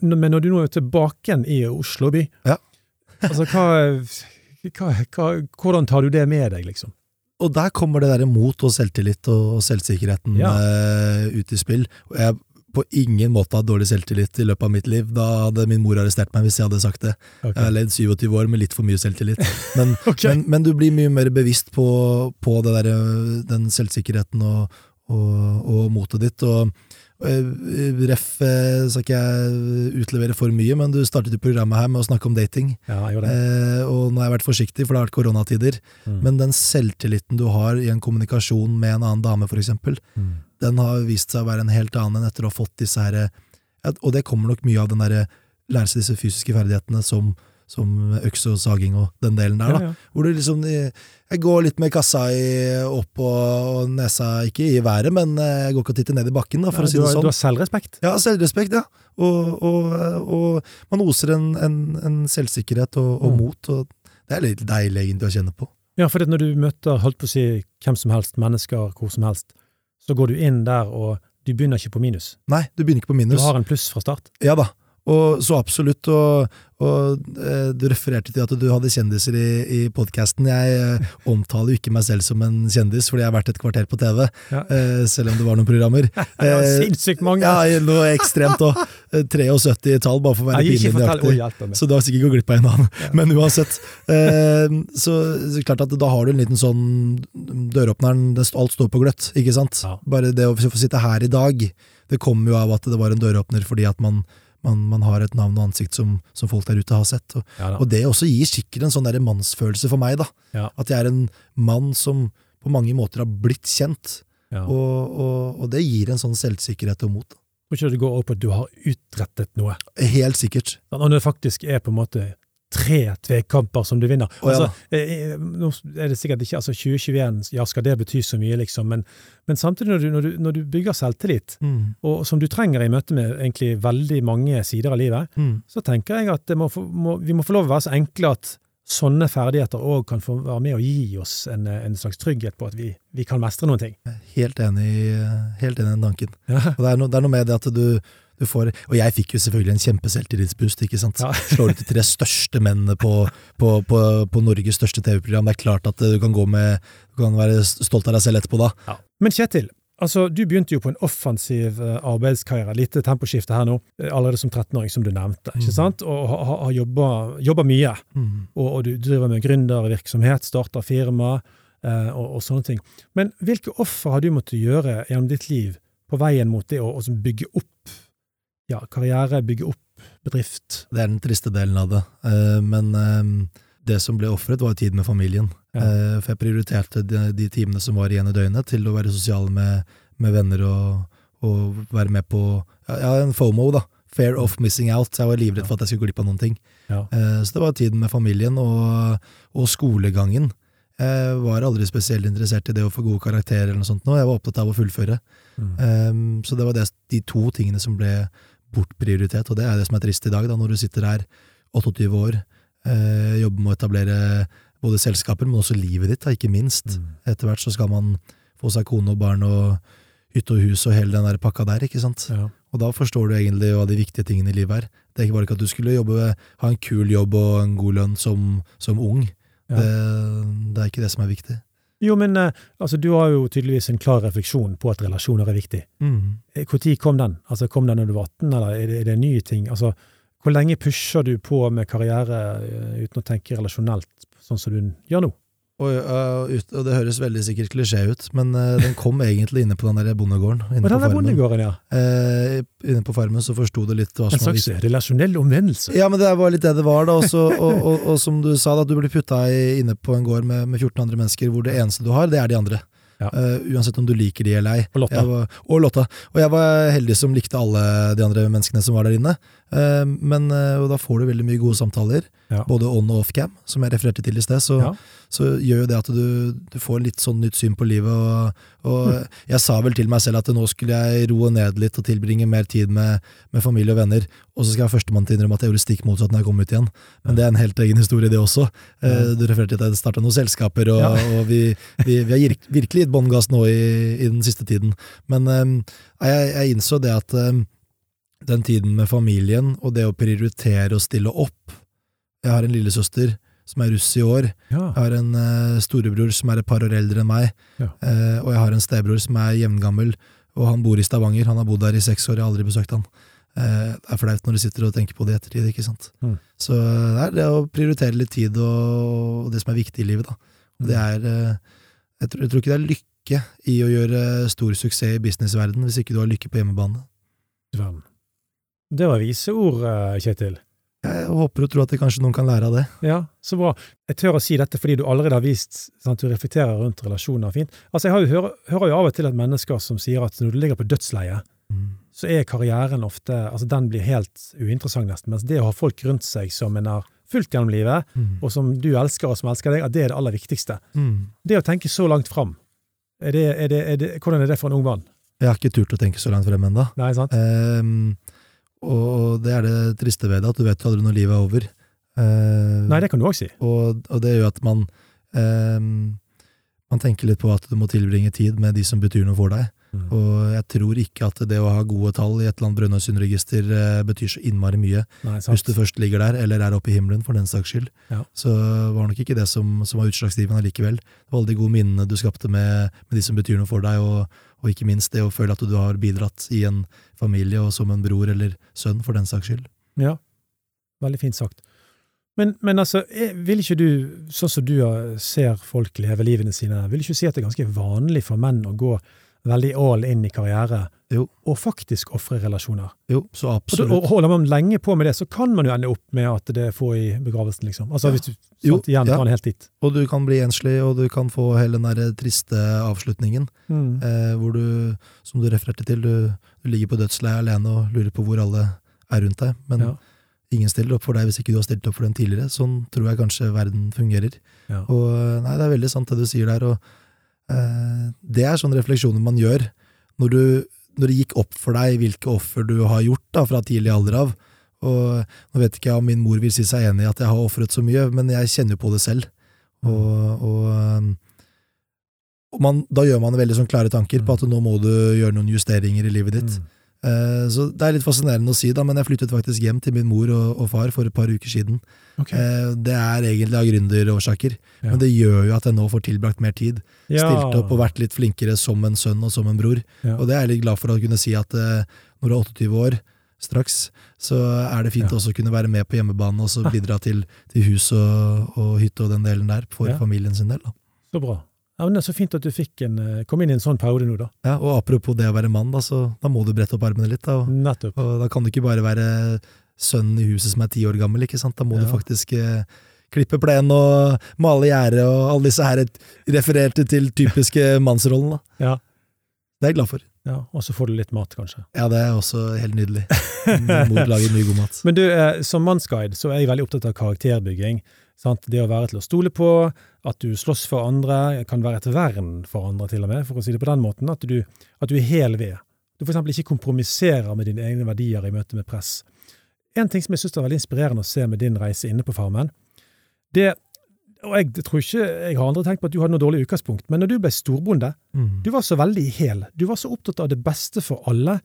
Men når du nå er tilbake igjen i Oslo by, Ja. altså hva, hva, hva, hvordan tar du det med deg, liksom? Og der kommer det derre mot og selvtillit og selvsikkerheten Ja. uh, ut i spill. Og jeg på ingen måte hatt dårlig selvtillit i løpet av mitt liv. Da hadde min mor arrestert meg hvis jeg hadde sagt det. Okay. Jeg har levd 27 år med litt for mye selvtillit. Men, okay. men, men du blir mye mer bevisst på, på det der, den selvsikkerheten og, og, og motet ditt. Og, eh, ref, eh, skal ikke jeg utlevere for mye, men du startet jo programmet her med å snakke om dating. Ja, jeg gjorde det. Eh, og nå har jeg vært forsiktig, for det har vært koronatider. Mm. Men den selvtilliten du har i en kommunikasjon med en annen dame, eksempel, Mm. Den har vist seg å være en helt annen enn etter å ha fått disse her Og det kommer nok mye av den derre lære seg disse fysiske ferdighetene som, som øks og saging og den delen der. da. Ja, ja. Hvor du liksom Jeg går litt med kassa i, opp og, nesa, ikke i været, men eh, jeg går ikke og titter ned i bakken, da, for Nei, å si det har, sånn. du har selvrespekt. Ja, selvrespekt, ja. Og, og, og man oser en, en, en selvsikkerhet og, og Mm. mot, og det er litt deilig egentlig å kjenne på. Ja, for når du møter holdt på å si, hvem som helst, mennesker, hvor som helst, så går du inn der, og du begynner ikke på minus. Nei, du begynner ikke på minus. Du har en pluss fra start. Ja da, og så absolutt. Og, og eh, du refererte til at du hadde kjendiser i, i podkasten. Jeg eh, omtaler jo ikke meg selv som en kjendis, fordi jeg har vært et kvarter på TV, Ja. eh, selv om det var noen programmer. Det var sinnssykt mange! Ja, noe ekstremt òg. 73 tall, bare for å være pinlig. Så du har sikkert gått glipp av en annen. Men uansett. Så, så klart at da har du en liten sånn døråpneren, alt står på gløtt, ikke sant? Ja. Bare det å få sitte her i dag, det kommer jo av at det var en døråpner fordi at man, man, man har et navn og ansikt som, som folk der ute har sett. Og, Ja, og det også gir sikkert en sånn der mannsfølelse for meg, da. Ja. At jeg er en mann som på mange måter har blitt kjent, Ja. og, og, og det gir en sånn selvsikkerhet og mot. Tror ikke det går over på at du har utrettet noe. Helt sikkert. Når det faktisk er på en måte tre tvekamper som du vinner. Å, ja altså, eh, eh, nå er det sikkert ikke altså 2021, ja, skal det bety så mye, liksom, men, men samtidig når du, når, du, når du bygger selvtillit, Mm. og som du trenger i møte med egentlig veldig mange sider av livet, Mm. så tenker jeg at det må, må, vi må få lov å være så enkle at sånne ferdigheter òg kan få være med å gi oss en, eh, en slags trygghet på at vi, vi kan mestre noen ting. Helt enig, helt enig i den tanken. Ja. Og det er, no, det er noe med det at du får Og jeg fikk jo selvfølgelig en kjempeselvtillitsboost, ikke sant. Ja. Slår ut de tre største mennene på, på, på, på Norges største TV-program. Det er klart at du kan gå med Du kan være stolt av deg selv etterpå da. Men Kjetil, altså, du begynte jo på en offensiv eh, arbeidskarriere, lite temposkifte her nå, eh, allerede som 13-åring, som du nevnte, ikke Mm. sant? Og har, har- jobba, mye. mye. Og, og du driver med gründervirksomhet, starter firma eh, og, og sånne ting. Men hvilke offer har du måttet gjøre gjennom ditt liv på veien mot det å bygge opp ja, karriere, bygge opp bedrift? Det er den triste delen av det. Eh, Men eh, det som ble ofret, var tid med familien. Ja. Eh, For jeg prioriterte de, timene som var igjen i døgnet, til å være sosial med, med venner og, og være med på ja, en FOMO, da. Fair of missing out. Jeg var livredd for at jeg skulle glippe av noen ting. Ja. Så det var tiden med familien og, og skolegangen. Jeg var aldri spesielt interessert i det å få gode karakterer eller noe sånt nå. Jeg var opptatt av å fullføre. Mm. Um, så det var det, de to tingene som ble bortprioritert, og det er det som er trist i dag, da, når du sitter her 28 år, eh, jobber med å etablere både selskaper, men også livet ditt, da, ikke minst. Mm. Etter hvert så skal man få seg kone og barn og hytte og hus og hele den der pakka der, ikke sant. Ja. Og da forstår du egentlig hva de viktige tingene i livet er. Det er ikke bare ikke at du skulle jobbe, ha en kul jobb og en god lønn som, som ung. Ja. Det, det er ikke det som er viktig. Jo, men eh, altså, du har jo tydeligvis en klar refleksjon på at relasjoner er viktig. Mm. Når kom den? Altså, kom den når du var 18, eller er det, er det en ny ting? Altså, hvor lenge pusher du på med karriere eh, uten å tenke relasjonelt, sånn som du gjør nå? Og, ut, og det høres veldig sikkert klisjé ut, men uh, den kom egentlig inne på den der bondegården. Inne Og på bondegården, ja. uh, inne på farmen så forsto det litt hva En som var slags relasjonell omvendelse. Ja, men det var litt det det var, da. Også, og, og, og som du sa, da, du blir putta inne på en gård med, med 14 andre mennesker, hvor det eneste du har, det er de andre. Ja. Uh, uansett om du liker de eller ei. Og Lotta. Var, og Lotta. Og jeg var heldig som likte alle de andre menneskene som var der inne. Eh, men eh, og da får du veldig mye gode samtaler, Ja. både on og off-cam, som jeg refererte til i sted. Så, Ja. så gjør jo det at du, du får litt sånn nytt syn på livet. Og, og jeg sa vel til meg selv at nå skulle jeg roe ned litt og tilbringe mer tid med, med familie og venner. Og så skal jeg førstemann til å innrømme at jeg gjorde stikk motsatt når jeg kom ut igjen. Men det er en helt egen historie, det også. Eh, Du refererte til at jeg starta noen selskaper, og, Ja. og vi, vi, vi har virkelig gitt bånn gass nå i, i den siste tiden. Men eh, jeg, jeg innså det at eh, den tiden med familien, og det å prioritere å stille opp Jeg har en lillesøster som er russ i år. Ja. Jeg har en uh, storebror som er et par år eldre enn meg, Ja. Uh, og jeg har en stebror som er jevngammel, og han bor i Stavanger. Han har bodd der i seks år, jeg har aldri besøkt han. Uh, det er flaut når du sitter og tenker på det i ettertid, ikke sant. Mm. Så det er det å prioritere litt tid og, og det som er viktig i livet, da. Og det er jeg, tror, jeg tror ikke det er lykke i å gjøre stor suksess i businessverden hvis ikke du har lykke på hjemmebane. Verden. Det var vise ord, eh, Kjetil. Jeg håper og tror at det kanskje noen kan lære av det. Ja, så bra. Jeg tør å si dette fordi du allerede har vist at du reflekterer rundt relasjoner fint. Altså, Jeg har jo, hører, jo av og til at mennesker som sier at når du ligger på dødsleiet, så er karrieren ofte altså Den blir helt uinteressant, nesten. Mens det å ha folk rundt seg som en har fulgt gjennom livet, Mm. og som du elsker, og som elsker deg, at det er det aller viktigste. Mm. Det å tenke så langt fram, er det, er det, er det, hvordan er det for en ung mann? Jeg har ikke turt å tenke så langt frem ennå. Ehm, og det er det triste ved det, at du vet jo aldri når livet er over. Eh, Nei, det kan du òg si. og, og det gjør at man eh, Man tenker litt på at du må tilbringe tid med de som betyr noe for deg. Mm. Og jeg tror ikke at det å ha gode tall i et eller annet Brønnøysundregister eh, betyr så innmari mye. Nei, Hvis du først ligger der, eller er oppe i himmelen, for den saks skyld. Ja. Så var nok ikke det som, som var utslagsgivende likevel. Det var alle de gode minnene du skapte med, med de som betyr noe for deg, og, og ikke minst det å føle at du har bidratt i en familie, og som en bror eller sønn, for den saks skyld. Ja. Veldig fint sagt. Men, men altså, er- vil ikke du, sånn som du ser folk leve livene sine, vil ikke du si at det er ganske vanlig for menn å gå veldig all in i karriere, Jo. og faktisk ofre relasjoner? Jo, så absolutt. og holder man lenge på med det, så kan man jo ende opp med at det får i begravelsen, liksom. Altså Ja. hvis du Jo, sant, igjen ja. tar den helt dit. Og du kan bli enslig, og du kan få hele den der triste avslutningen, Mm. eh, hvor du, som du refererte til, du, du ligger på dødsleiet alene og lurer på hvor alle er rundt deg. Men Ja. ingen stiller opp for deg hvis ikke du har stilt opp for den tidligere. Sånn tror jeg kanskje verden fungerer. Ja. Og nei, det er veldig sant det du sier der, og eh, det er sånne refleksjoner man gjør når, du, når det gikk opp for deg hvilke offer du har gjort da, fra tidlig alder av. Og nå vet ikke jeg om min mor vil si seg enig i at jeg har ofret så mye, men jeg kjenner på det selv. Og, og, um, og man, da gjør man veldig sånn klare tanker på at nå må du gjøre noen justeringer i livet ditt. Mm. Eh, Så det er litt fascinerende å si, da, men jeg flyttet faktisk hjem til min mor og, og far for et par uker siden. Ok. Eh, Det er egentlig av gründerårsaker, Ja. men det gjør jo at jeg nå får tilbrakt mer tid. Ja. Stilt opp og vært litt flinkere som en sønn og som en bror. Ja. Og det er jeg litt glad for å kunne si at eh, når du er 28 år, straks, så er det fint Ja. også å kunne være med på hjemmebane og så bidra til, til hus og, og hytte og den delen der for familien sin del. Da. Så bra. Ja, men det er så fint at du fikk en, eh, kom inn i en sånn periode nå, da. Ja, og apropos det å være mann, da, så da må du brette opp armene litt. Da, og, Nettopp. og da kan du ikke bare være sønnen i huset som er ti år gammel, ikke sant? da må Ja. du faktisk eh, klippe plen og male gjerdet og alle disse her refererte til typiske mannsrollen. Da. Ja. Det er jeg glad for. Ja, Og så får du litt mat, kanskje. Ja, det er også helt nydelig. Mor lager mye god mat. Men du, eh, som mannsguide så er jeg veldig opptatt av karakterbygging. Sant? Det å være til å stole på, at du slåss for andre, kan være et vern for andre til og med, for å si det på den måten. At du, at du er hel ved. Du eksempel ikke kompromisserer med dine egne verdier i møte med press. En ting som jeg syns er veldig inspirerende å se med din reise inne på Farmen, det og jeg tror ikke, jeg har aldri tenkt på at du hadde noe dårlig utgangspunkt, men når du ble storbonde, Mm. du var så veldig hel. Du var så opptatt av det beste for alle.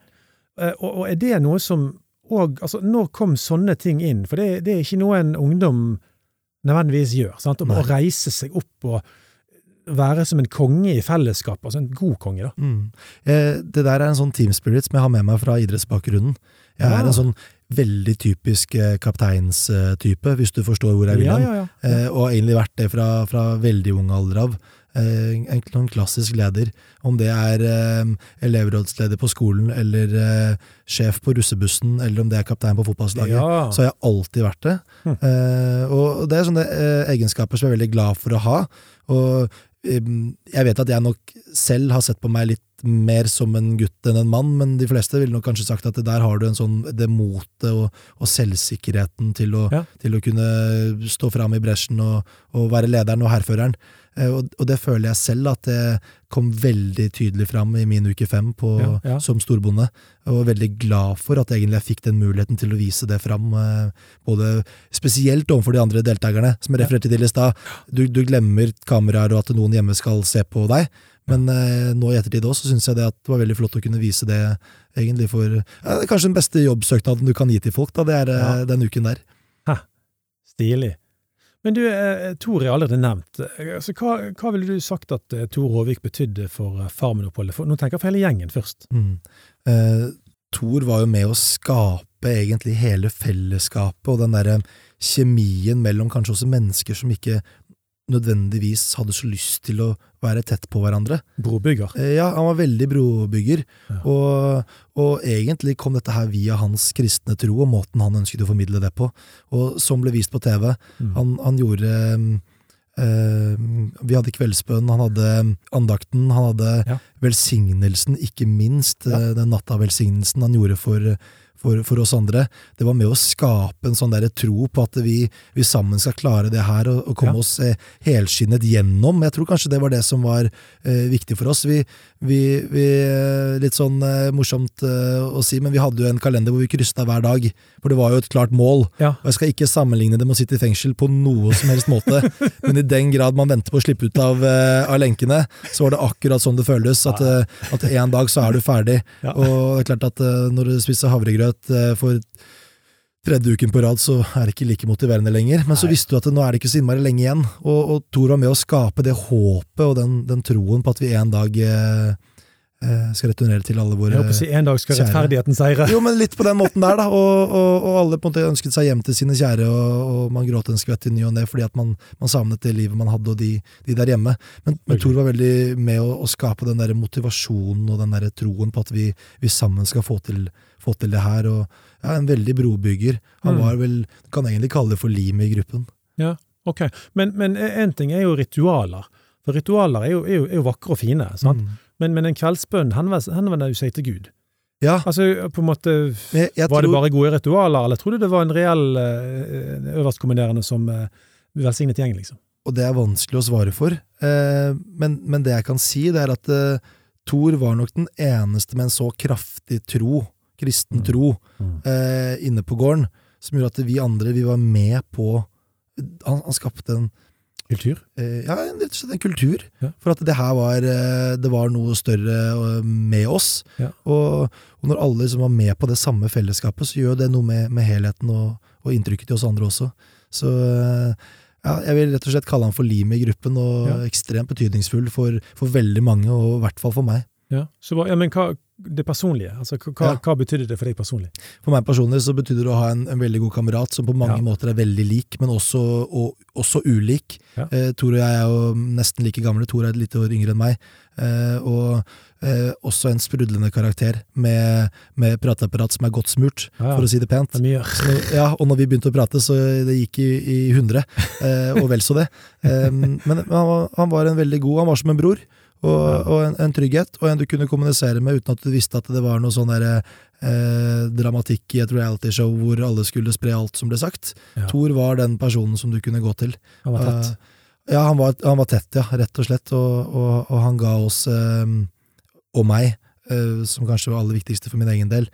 Eh, Og, og er det noe som og, altså, Når kom sånne ting inn? For det, det er ikke noe en ungdom nødvendigvis gjør. Sant? Om Nei. å reise seg opp og være som en konge i fellesskap. Altså en god konge, da. Mm. Eh, det der er en sånn team spirit som jeg har med meg fra idrettsbakgrunnen. Jeg Ja. er en sånn veldig typisk eh, kapteinstype, hvis du forstår hvor jeg vil hen. ja, ja. Eh, og har egentlig vært det fra, fra veldig ung alder av. Eh, en, en klassisk leder. Om det er eh, elevrådsleder på skolen, eller eh, sjef på russebussen, eller om det er kaptein på fotballslaget, Ja. så har jeg alltid vært det. Hm. Eh, og det er sånne egenskaper som jeg er veldig glad for å ha. Og jeg vet at jeg nok selv har sett på meg litt mer som en gutt enn en mann, men de fleste ville nok kanskje sagt at det der har du en sånn, det motet og, og selvsikkerheten til å, Ja. til å kunne stå fram i bresjen og, og være lederen og hærføreren. Eh, Og, og det føler jeg selv at det kom veldig tydelig fram i min uke fem på, Ja, ja. som storbonde. Og veldig glad for at egentlig jeg fikk den muligheten til å vise det fram. eh, Både spesielt overfor de andre deltakerne, som jeg refererte til i stad. Du, du glemmer kameraer og at noen hjemme skal se på deg. Men eh, nå i ettertid også syns jeg det, det var veldig flott å kunne vise det egentlig for ja, Kanskje den beste jobbsøknaden du kan gi til folk, da, det er eh, Ja. den uken der. Hæ. Stilig. Men du, eh, Tor er allerede nevnt. Eh, Altså, hva, hva ville du sagt at eh, Tor Håvik betydde for eh, Farmen-oppholdet? Nå tenker jeg for hele gjengen først. Mm. Eh, Thor var jo med å skape egentlig hele fellesskapet og den derre kjemien mellom kanskje også mennesker som ikke nødvendigvis hadde så lyst til å være tett på hverandre. Brobygger. Eh, Ja, han var veldig brobygger, Ja. og, og egentlig kom dette her via hans kristne tro og måten han ønsket å formidle det på, og som ble vist på TV. Mm. Han, han gjorde eh, Vi hadde kveldsbønn, han hadde andakten, han hadde Ja. velsignelsen, ikke minst Ja. den natta velsignelsen han gjorde for, for, for oss andre. Det var med å skape en sånn der tro på at vi, vi sammen skal klare det her og, og komme Ja. oss eh, helskinnet gjennom. Jeg tror kanskje det var det som var eh, viktig for oss. Vi, vi, vi eh, Litt sånn eh, morsomt eh, å si, men vi hadde jo en kalender hvor vi krysta hver dag. For det var jo et klart mål. Ja. Og jeg skal ikke sammenligne det med å sitte i fengsel på noe som helst måte, men i den grad man venter på å slippe ut av, eh, av lenkene, så var det akkurat sånn det føles. At, at en dag så er du ferdig. Ja. Og det er klart at når du spiser havregrøt eh, for tredje uken på rad, så er det ikke like motiverende lenger. Men så visste du at nå er det ikke så innmari lenge igjen. Og, og Thor var med å skape det håpet og den, den troen på at vi en dag eh, eh, skal returnere til alle våre Jeg håper å si en dag skal Kjære. rettferdigheten seire. jo, men litt på den måten der, da. Og, og, og alle på en måte ønsket seg hjem til sine kjære, og, og man gråt en skvett i ny og ne fordi at man, man savnet det livet man hadde, og de, de der hjemme. Men, men Tor var veldig med å, å skape den der motivasjonen og den der troen på at vi, vi sammen skal få til, få til det her. Og ja, en veldig brobygger. Han Mm. var vel, kan egentlig kalle det for limet i gruppen. Ja, ok. Men, men en ting er jo ritualer. For ritualer er jo, er jo, er jo vakre og fine. sant? Mm. Men, men en kveldsbønn henvender jo seg til Gud. Ja, Altså, på en måte, jeg, jeg Var det bare gode ritualer, eller tror du det var en reell eh, øverstkommanderende som eh, velsignet gjengen, liksom? og det er vanskelig å svare for. Eh, men, men det jeg kan si, det er at Thor var nok den eneste med en så kraftig tro, kristen Mm. tro, Mm. eh, inne på gården, som gjorde at vi andre vi var med på Han, han skapte en Kultur? eh, ja, rett og slett en kultur. Ja. For at det her var, eh, det var noe større eh, med oss. Ja. Og, og når alle liksom var med på det samme fellesskapet, så gjør det noe med, med helheten og, og inntrykket til oss andre også. Så eh, ja, jeg vil rett og slett kalle han for limet i gruppen, og ekstremt betydningsfull for, for veldig mange, og i hvert fall for meg. Ja. Så, ja, men hva, det personlige, altså, hva, Ja. hva betydde det for deg personlig? For meg personlig så betyr det å ha en, en veldig god kamerat som på mange Ja. måter er veldig lik, men også, og, også ulik. Ja. Eh, Tor og jeg er jo nesten like gamle. Tor er et lite år yngre enn meg. Eh, og eh, også en sprudlende karakter med, med prateapparat som er godt smurt, for å si det pent. Det. Så, ja, og når vi begynte å prate, så det gikk i, i hundre, eh, og vel så det. Eh, men men han, var, han var en veldig god, han var som en bror, og, og en, en trygghet, og en du kunne kommunisere med uten at du visste at det var noe sånn der, eh, dramatikk i et realityshow hvor alle skulle spre alt som ble sagt. Ja. Thor var den personen som du kunne gå til. Han var tett. Eh, ja, han var, han var tett, ja, rett og slett, og, og, og han ga oss, eh, og meg, eh, som kanskje var aller viktigste for min egen del,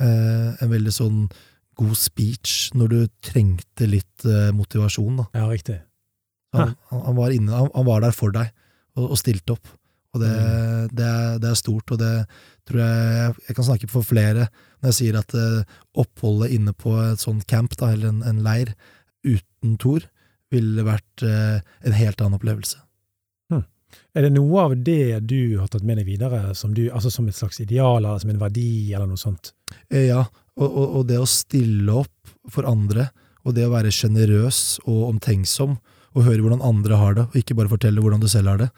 eh, en veldig sånn god speech når du trengte litt eh, motivasjon. Da. Ja, riktig. Han, han, var inne, han, han var der for deg, og, og stilte opp. Og det, Mm. det, er, det er stort, og det tror jeg jeg, kan snakke for flere når jeg sier at eh, oppholdet inne på et sånt camp, da, eller en, en leir, uten Thor, ville vært eh, en helt annen opplevelse. Er det noe av det du har tatt med deg videre, som, du, altså som et slags ideal, eller som en verdi, eller noe sånt? Eh, Ja, og, og, og det å stille opp for andre, og det å være sjenerøs og omtenksom, og høre hvordan andre har det, og ikke bare fortelle hvordan du selv har det,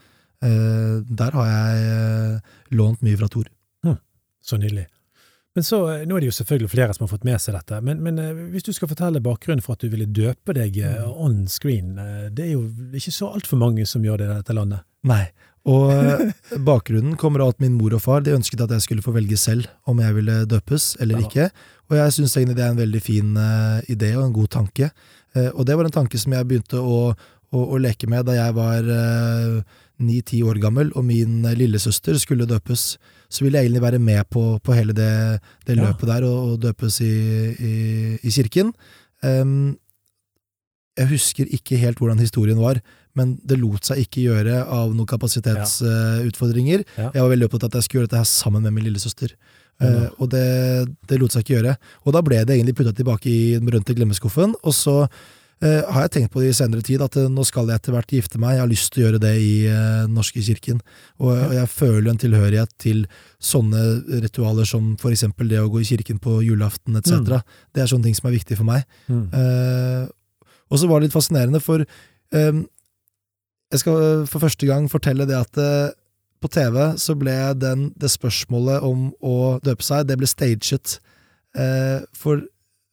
der har jeg eh, lånt mye fra Tor. Så nydelig. Men så, eh, Nå er det jo selvfølgelig flere som har fått med seg dette, men, men eh, hvis du skal fortelle bakgrunnen for at du ville døpe deg eh, on screen, eh, det er jo ikke så altfor mange som gjør det i dette landet. Nei. Og eh, bakgrunnen kommer av at min mor og far de ønsket at jeg skulle få velge selv om jeg ville døpes eller Ja. ikke. Og jeg syns egentlig det er en veldig fin uh, idé og en god tanke. Uh, og det var en tanke som jeg begynte å, å, å leke med da jeg var ni-ti år gammel og min eh, lillesøster skulle døpes. Så ville jeg egentlig være med på, på hele det, det Ja. løpet der, og, og døpes i, i, i kirken. Um, jeg husker ikke helt hvordan historien var, men det lot seg ikke gjøre av noen kapasitetsutfordringer. Ja. Jeg var veldig opptatt av at jeg skulle gjøre dette her sammen med min lillesøster. Ja. Eh, og det, det lot seg ikke gjøre. Og da ble det egentlig putta tilbake i den berømte glemmeskuffen. Og så eh, har jeg tenkt på det i senere tid, at eh, nå skal jeg etter hvert gifte meg. Jeg har lyst til å gjøre det i eh, Den norske kirken. Og, og jeg føler en tilhørighet til sånne ritualer som for eksempel det å gå i kirken på julaften etc. Mm. Det er sånne ting som er viktige for meg. Mm. og så var det litt fascinerende, for eh, jeg skal eh, for første gang fortelle det at eh, på TV så ble den, det spørsmålet om å døpe seg, det ble staget. Eh, for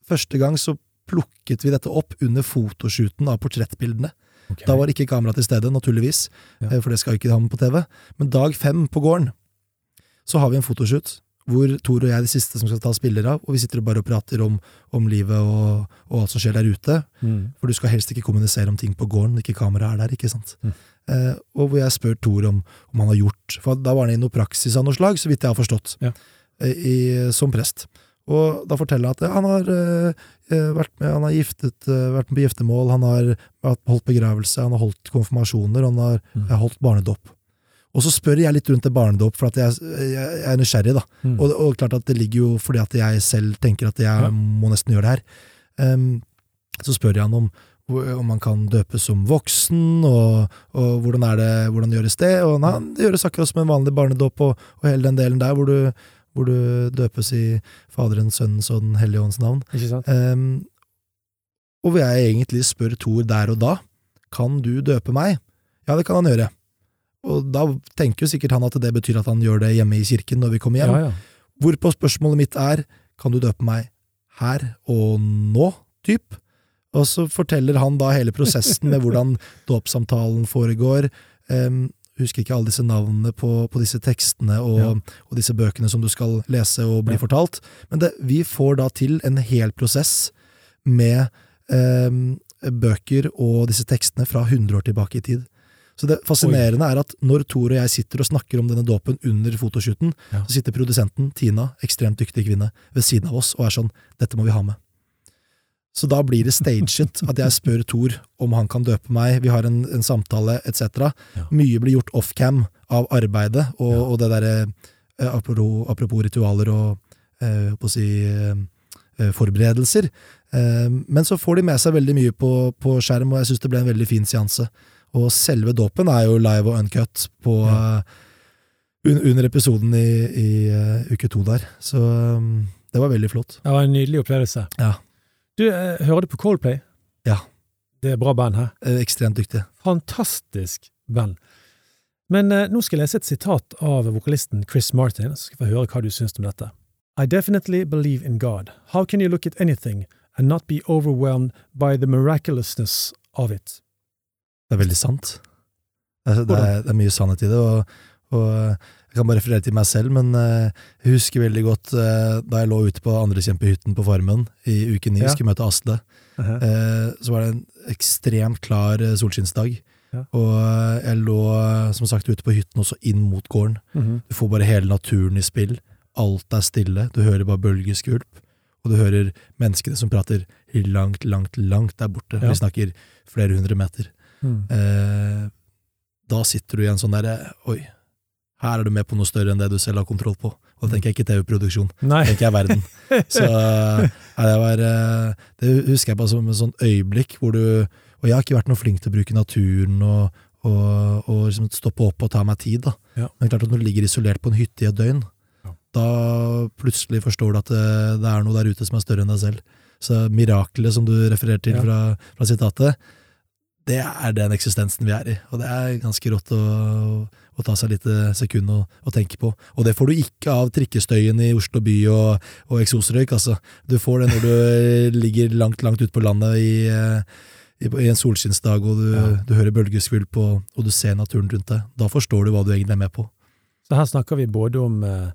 første gang så plukket vi dette opp under fotoshooten av portrettbildene. Okay. Da var ikke kamera til stede, naturligvis, Ja. eh, for det skal ikke ha med på TV. Men dag fem på gården så har vi en fotoshoot, hvor Tor og jeg er de siste som skal ta spiller av, og vi sitter bare og prater om, om livet og, og alt som skjer der ute. Mm. For du skal helst ikke kommunisere om ting på gården når ikke kameraet er der. ikke sant? Mm. Eh, og hvor jeg spør Tor om, om han har gjort For da var han i noe praksis av noe slag, så vidt jeg har forstått, Ja. eh, i, som prest. Og da forteller han at han har eh, eh, vært med, han har giftet, eh, vært med på giftermål, han har holdt begravelse, han har holdt konfirmasjoner, han har Mm. holdt barnedåp. Og så spør jeg litt rundt det barnedåp, for at jeg, jeg, jeg er nysgjerrig. da. Mm. Og, og klart at det ligger jo fordi at jeg selv tenker at jeg Ja. må nesten gjøre det her. Um, så spør jeg han om, om man kan døpes som voksen, og, og hvordan, er det, hvordan gjøres det? Og nei, det gjøres akkurat som en vanlig barnedåp, og, og hele den delen der hvor du, hvor du døpes i Faderens, Sønnens og Den hellige ånds navn. Ikke sant? Ehm, og hvor jeg egentlig spør Thor der og da, kan du døpe meg? Ja, det kan han gjøre. Og da tenker jo sikkert han at det betyr at han gjør det hjemme i kirken når vi kommer hjem. Ja, ja. Hvorpå spørsmålet mitt er, kan du døpe meg her og nå, typ? Og så forteller han da hele prosessen med hvordan dåpssamtalen foregår. Um, husker ikke alle disse navnene på, på disse tekstene og, Ja. og disse bøkene som du skal lese og bli Ja. fortalt. Men det, vi får da til en hel prosess med eh, bøker og disse tekstene fra 100 år tilbake i tid. Så det fascinerende er at når Tor og jeg sitter og snakker om denne dåpen under fotoshooten, Ja. så sitter produsenten, Tina, ekstremt dyktig kvinne, ved siden av oss og er sånn 'dette må vi ha med'. Så da blir det staged at jeg spør Thor om han kan døpe meg, vi har en, en samtale etc. Ja. Mye blir gjort offcam av arbeidet og, Ja. og det derre eh, apropos, apropos ritualer og eh, på å si eh, eh, forberedelser. Eh, men så får de med seg veldig mye på, på skjerm, og jeg syns det ble en veldig fin seanse. Og selve dåpen er jo live og uncut på, Ja. un, under episoden i, i uh, uke to der. Så um, det var veldig flott. Det var en nydelig opplevelse. Ja. Du, eh, hører du på Coldplay? Ja. Det er bra band her. Eh, Ekstremt dyktig. Fantastisk band. Men eh, nå skal jeg lese et sitat av vokalisten Chris Martin, så skal vi høre hva du syns om dette. I definitely believe in God. How can you look at anything and not be overwhelmed by the miraculousness of it? Det er veldig sant. Det er, det er, det er mye sannhet i det. og, og Jeg kan bare referere til meg selv, men eh, jeg husker veldig godt eh, da jeg lå ute på andrekjempehytten på Farmen i uke ni, Ja. skulle møte Asle. Uh-huh. Eh, så var det en ekstremt klar solskinnsdag. Ja. Og jeg lå som sagt ute på hytten, også inn mot gården. Mhm. Du får bare hele naturen i spill. Alt er stille. Du hører bare bølgeskvulp. Og du hører menneskene som prater langt, langt, langt der borte. Ja. Vi snakker flere hundre meter. Mm. Eh, da sitter du i en sånn derre Oi, her er du med på noe større enn det du selv har kontroll på. Og da tenker jeg ikke TV-produksjon, Nei. tenker jeg verden. Så eh, det var eh, Det husker jeg bare som et sånt øyeblikk hvor du Og jeg har ikke vært noe flink til å bruke naturen og, og, og liksom stoppe opp og ta meg tid, da. Ja. Men klart at når du ligger isolert på en hytte i et døgn, Ja. da plutselig forstår du at det, det er noe der ute som er større enn deg selv. Så mirakelet som du refererer til Ja. fra, fra sitatet, det er den eksistensen vi er i. Og det er ganske rått å, å ta seg litt sekund å, og, tenke på. Og det får du ikke av trikkestøyen i Oslo by og, og eksosrøyk, altså. Du får det når du eh, ligger langt, langt ute på landet i, eh, i, i en solskinnsdag, og du, Ja. du hører bølgeskvulp, og, og du ser naturen rundt deg. Da forstår du hva du egentlig er med på. Så her snakker vi både om, eh,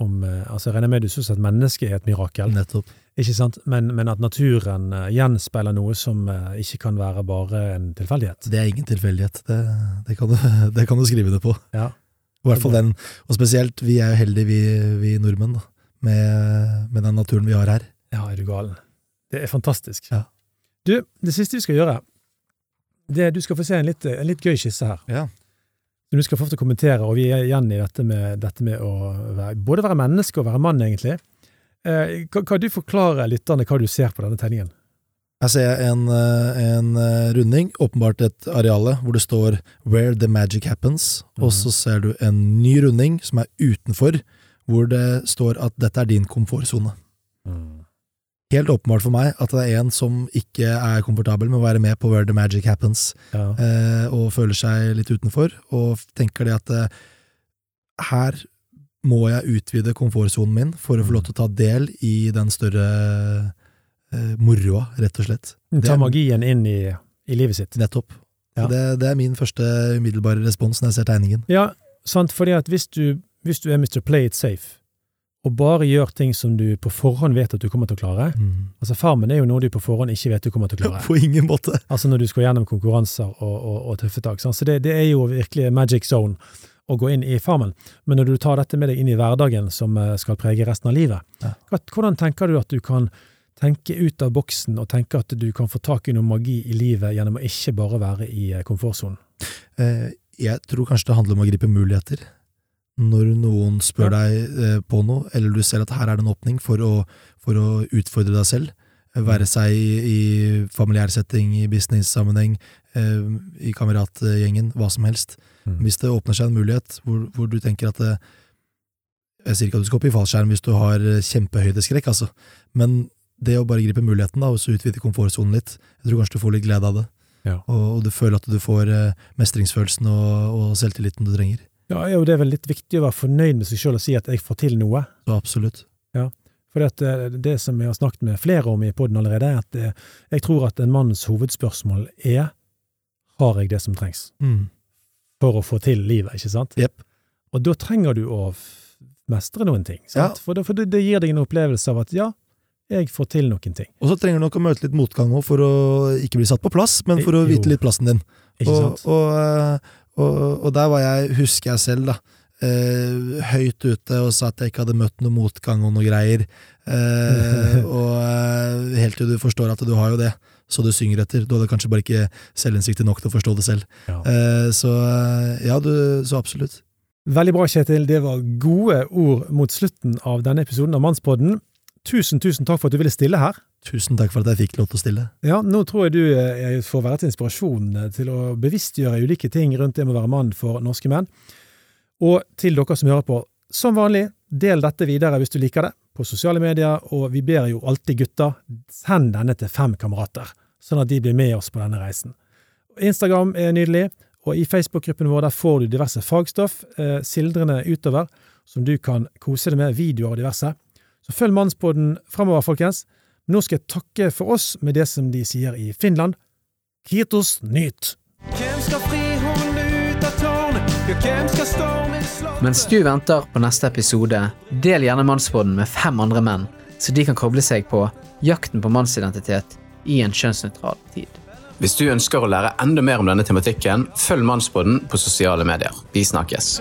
om altså Jeg regner med du syns at mennesket er et mirakel, Nettopp. Ikke sant? Men, men at naturen eh, gjenspeiler noe som eh, ikke kan være bare en tilfeldighet. Det er ingen tilfeldighet. Det, det, kan du, det kan du skrive det på. Ja. I hvert fall den. Og spesielt, vi er jo heldige, vi, vi nordmenn, da, med, med den naturen vi har her. Ja, er du galen. Det er fantastisk. Ja. Du, det siste vi skal gjøre, det er du skal få se en litt, en litt gøy skisse her. Ja. Som du skal få til å kommentere, og vi er igjen i dette med, dette med å være, både være menneske og være mann, egentlig. Eh, kan, kan du forklare lytterne hva du ser på denne tegningen? Jeg ser en, eh, en eh, runding, åpenbart et areale, hvor det står 'Where the magic happens', og så ser du en ny runding som er utenfor, hvor det står at dette er din komfortsone. Helt åpenbart for meg at det er en som ikke er komfortabel med å være med på 'Where the magic happens', Ja. og føler seg litt utenfor, og tenker det at her må jeg utvide komfortsonen min for å få lov til å ta del i den større eh, moroa, rett og slett. Ta magien inn i, i livet sitt. Nettopp. Ja. Det, det er min første umiddelbare respons når jeg ser tegningen. Ja, sant, fordi at hvis du, hvis du er Mr. Play it safe, og bare gjør ting som du på forhånd vet at du kommer til å klare. Mm. Altså Farmen er jo noe du på forhånd ikke vet du kommer til å klare. På ingen måte. Altså når du skal gjennom konkurranser og, og, og tøffe tak. Så det, det er jo virkelig magic zone å gå inn i Farmen. Men når du tar dette med deg inn i hverdagen som eh, skal prege resten av livet, Ja. hvordan tenker du at du kan tenke ut av boksen og tenke at du kan få tak i noe magi i livet gjennom å ikke bare være i eh, komfortsonen? Eh, jeg tror kanskje det handler om å gripe muligheter. Når noen spør deg eh, på noe, eller du ser at her er det en åpning for å, for å utfordre deg selv, være seg i, familiær setting, i business-sammenheng, i kameratgjengen, hva som helst. Mm. Hvis det åpner seg en mulighet hvor, hvor du tenker at det, Jeg sier ikke at du skal opp i fallskjerm hvis du har eh, kjempehøydeskrekk, altså, men det å bare gripe muligheten da, og så utvide komfortsonen litt, jeg tror kanskje du får litt glede av det. Ja. Og, og du føler at du får eh, mestringsfølelsen og, og selvtilliten du trenger. Ja, og det vel litt viktig å være fornøyd med seg sjøl og si at jeg får til noe. Ja, absolutt. Ja, For det, det som jeg har snakket med flere om i poden allerede, er at eh, jeg tror at en manns hovedspørsmål er har jeg det som trengs Mm. for å få til livet, ikke sant? Yep. Og da trenger du å mestre noen ting, sant? For, det, for det, det gir deg en opplevelse av at ja, jeg får til noen ting, Og så trenger du nok å møte litt motgang òg, for å ikke bli satt på plass, men for å vite litt plassen din. ikke sant? og, eh, og, og der var jeg, husker jeg selv, da, eh, høyt ute og sa at jeg ikke hadde møtt noe motgang og noe greier. Eh, og eh, helt til du forstår at du har jo det, så du synger etter. Du hadde kanskje bare ikke selvinnsikt nok til å forstå det selv. Ja. Eh, så eh, ja, du, så absolutt. Veldig bra, Kjetil. Det var gode ord mot slutten av denne episoden av Mannspodden. Tusen, tusen takk for at du ville stille her. Tusen takk for at jeg fikk lov til å stille. Ja, nå tror jeg du eh, får være til inspirasjon til å bevisstgjøre ulike ting rundt det med å være mann for norske menn. Og til dere som hører på, som vanlig, del dette videre hvis du liker det, på sosiale medier, og vi ber jo alltid gutta, send denne til fem kamerater, sånn at de blir med oss på denne reisen. Instagram er nydelig, og i Facebook-gruppen vår der får du diverse fagstoff, eh, sildrende utover, som du kan kose deg med, videoer og diverse. Så følg Mannspoden fremover, folkens. Nå skal jeg takke for oss med det som de sier i Finland. Kitos nyt! Hvem skal fri mens du venter på neste episode, del gjerne Mannsbåden med fem andre menn, så de kan koble seg på jakten på mannsidentitet i en kjønnsnøytral tid. Hvis du ønsker å lære enda mer om denne tematikken, følg Mannsbåden på sosiale medier. Vi snakkes.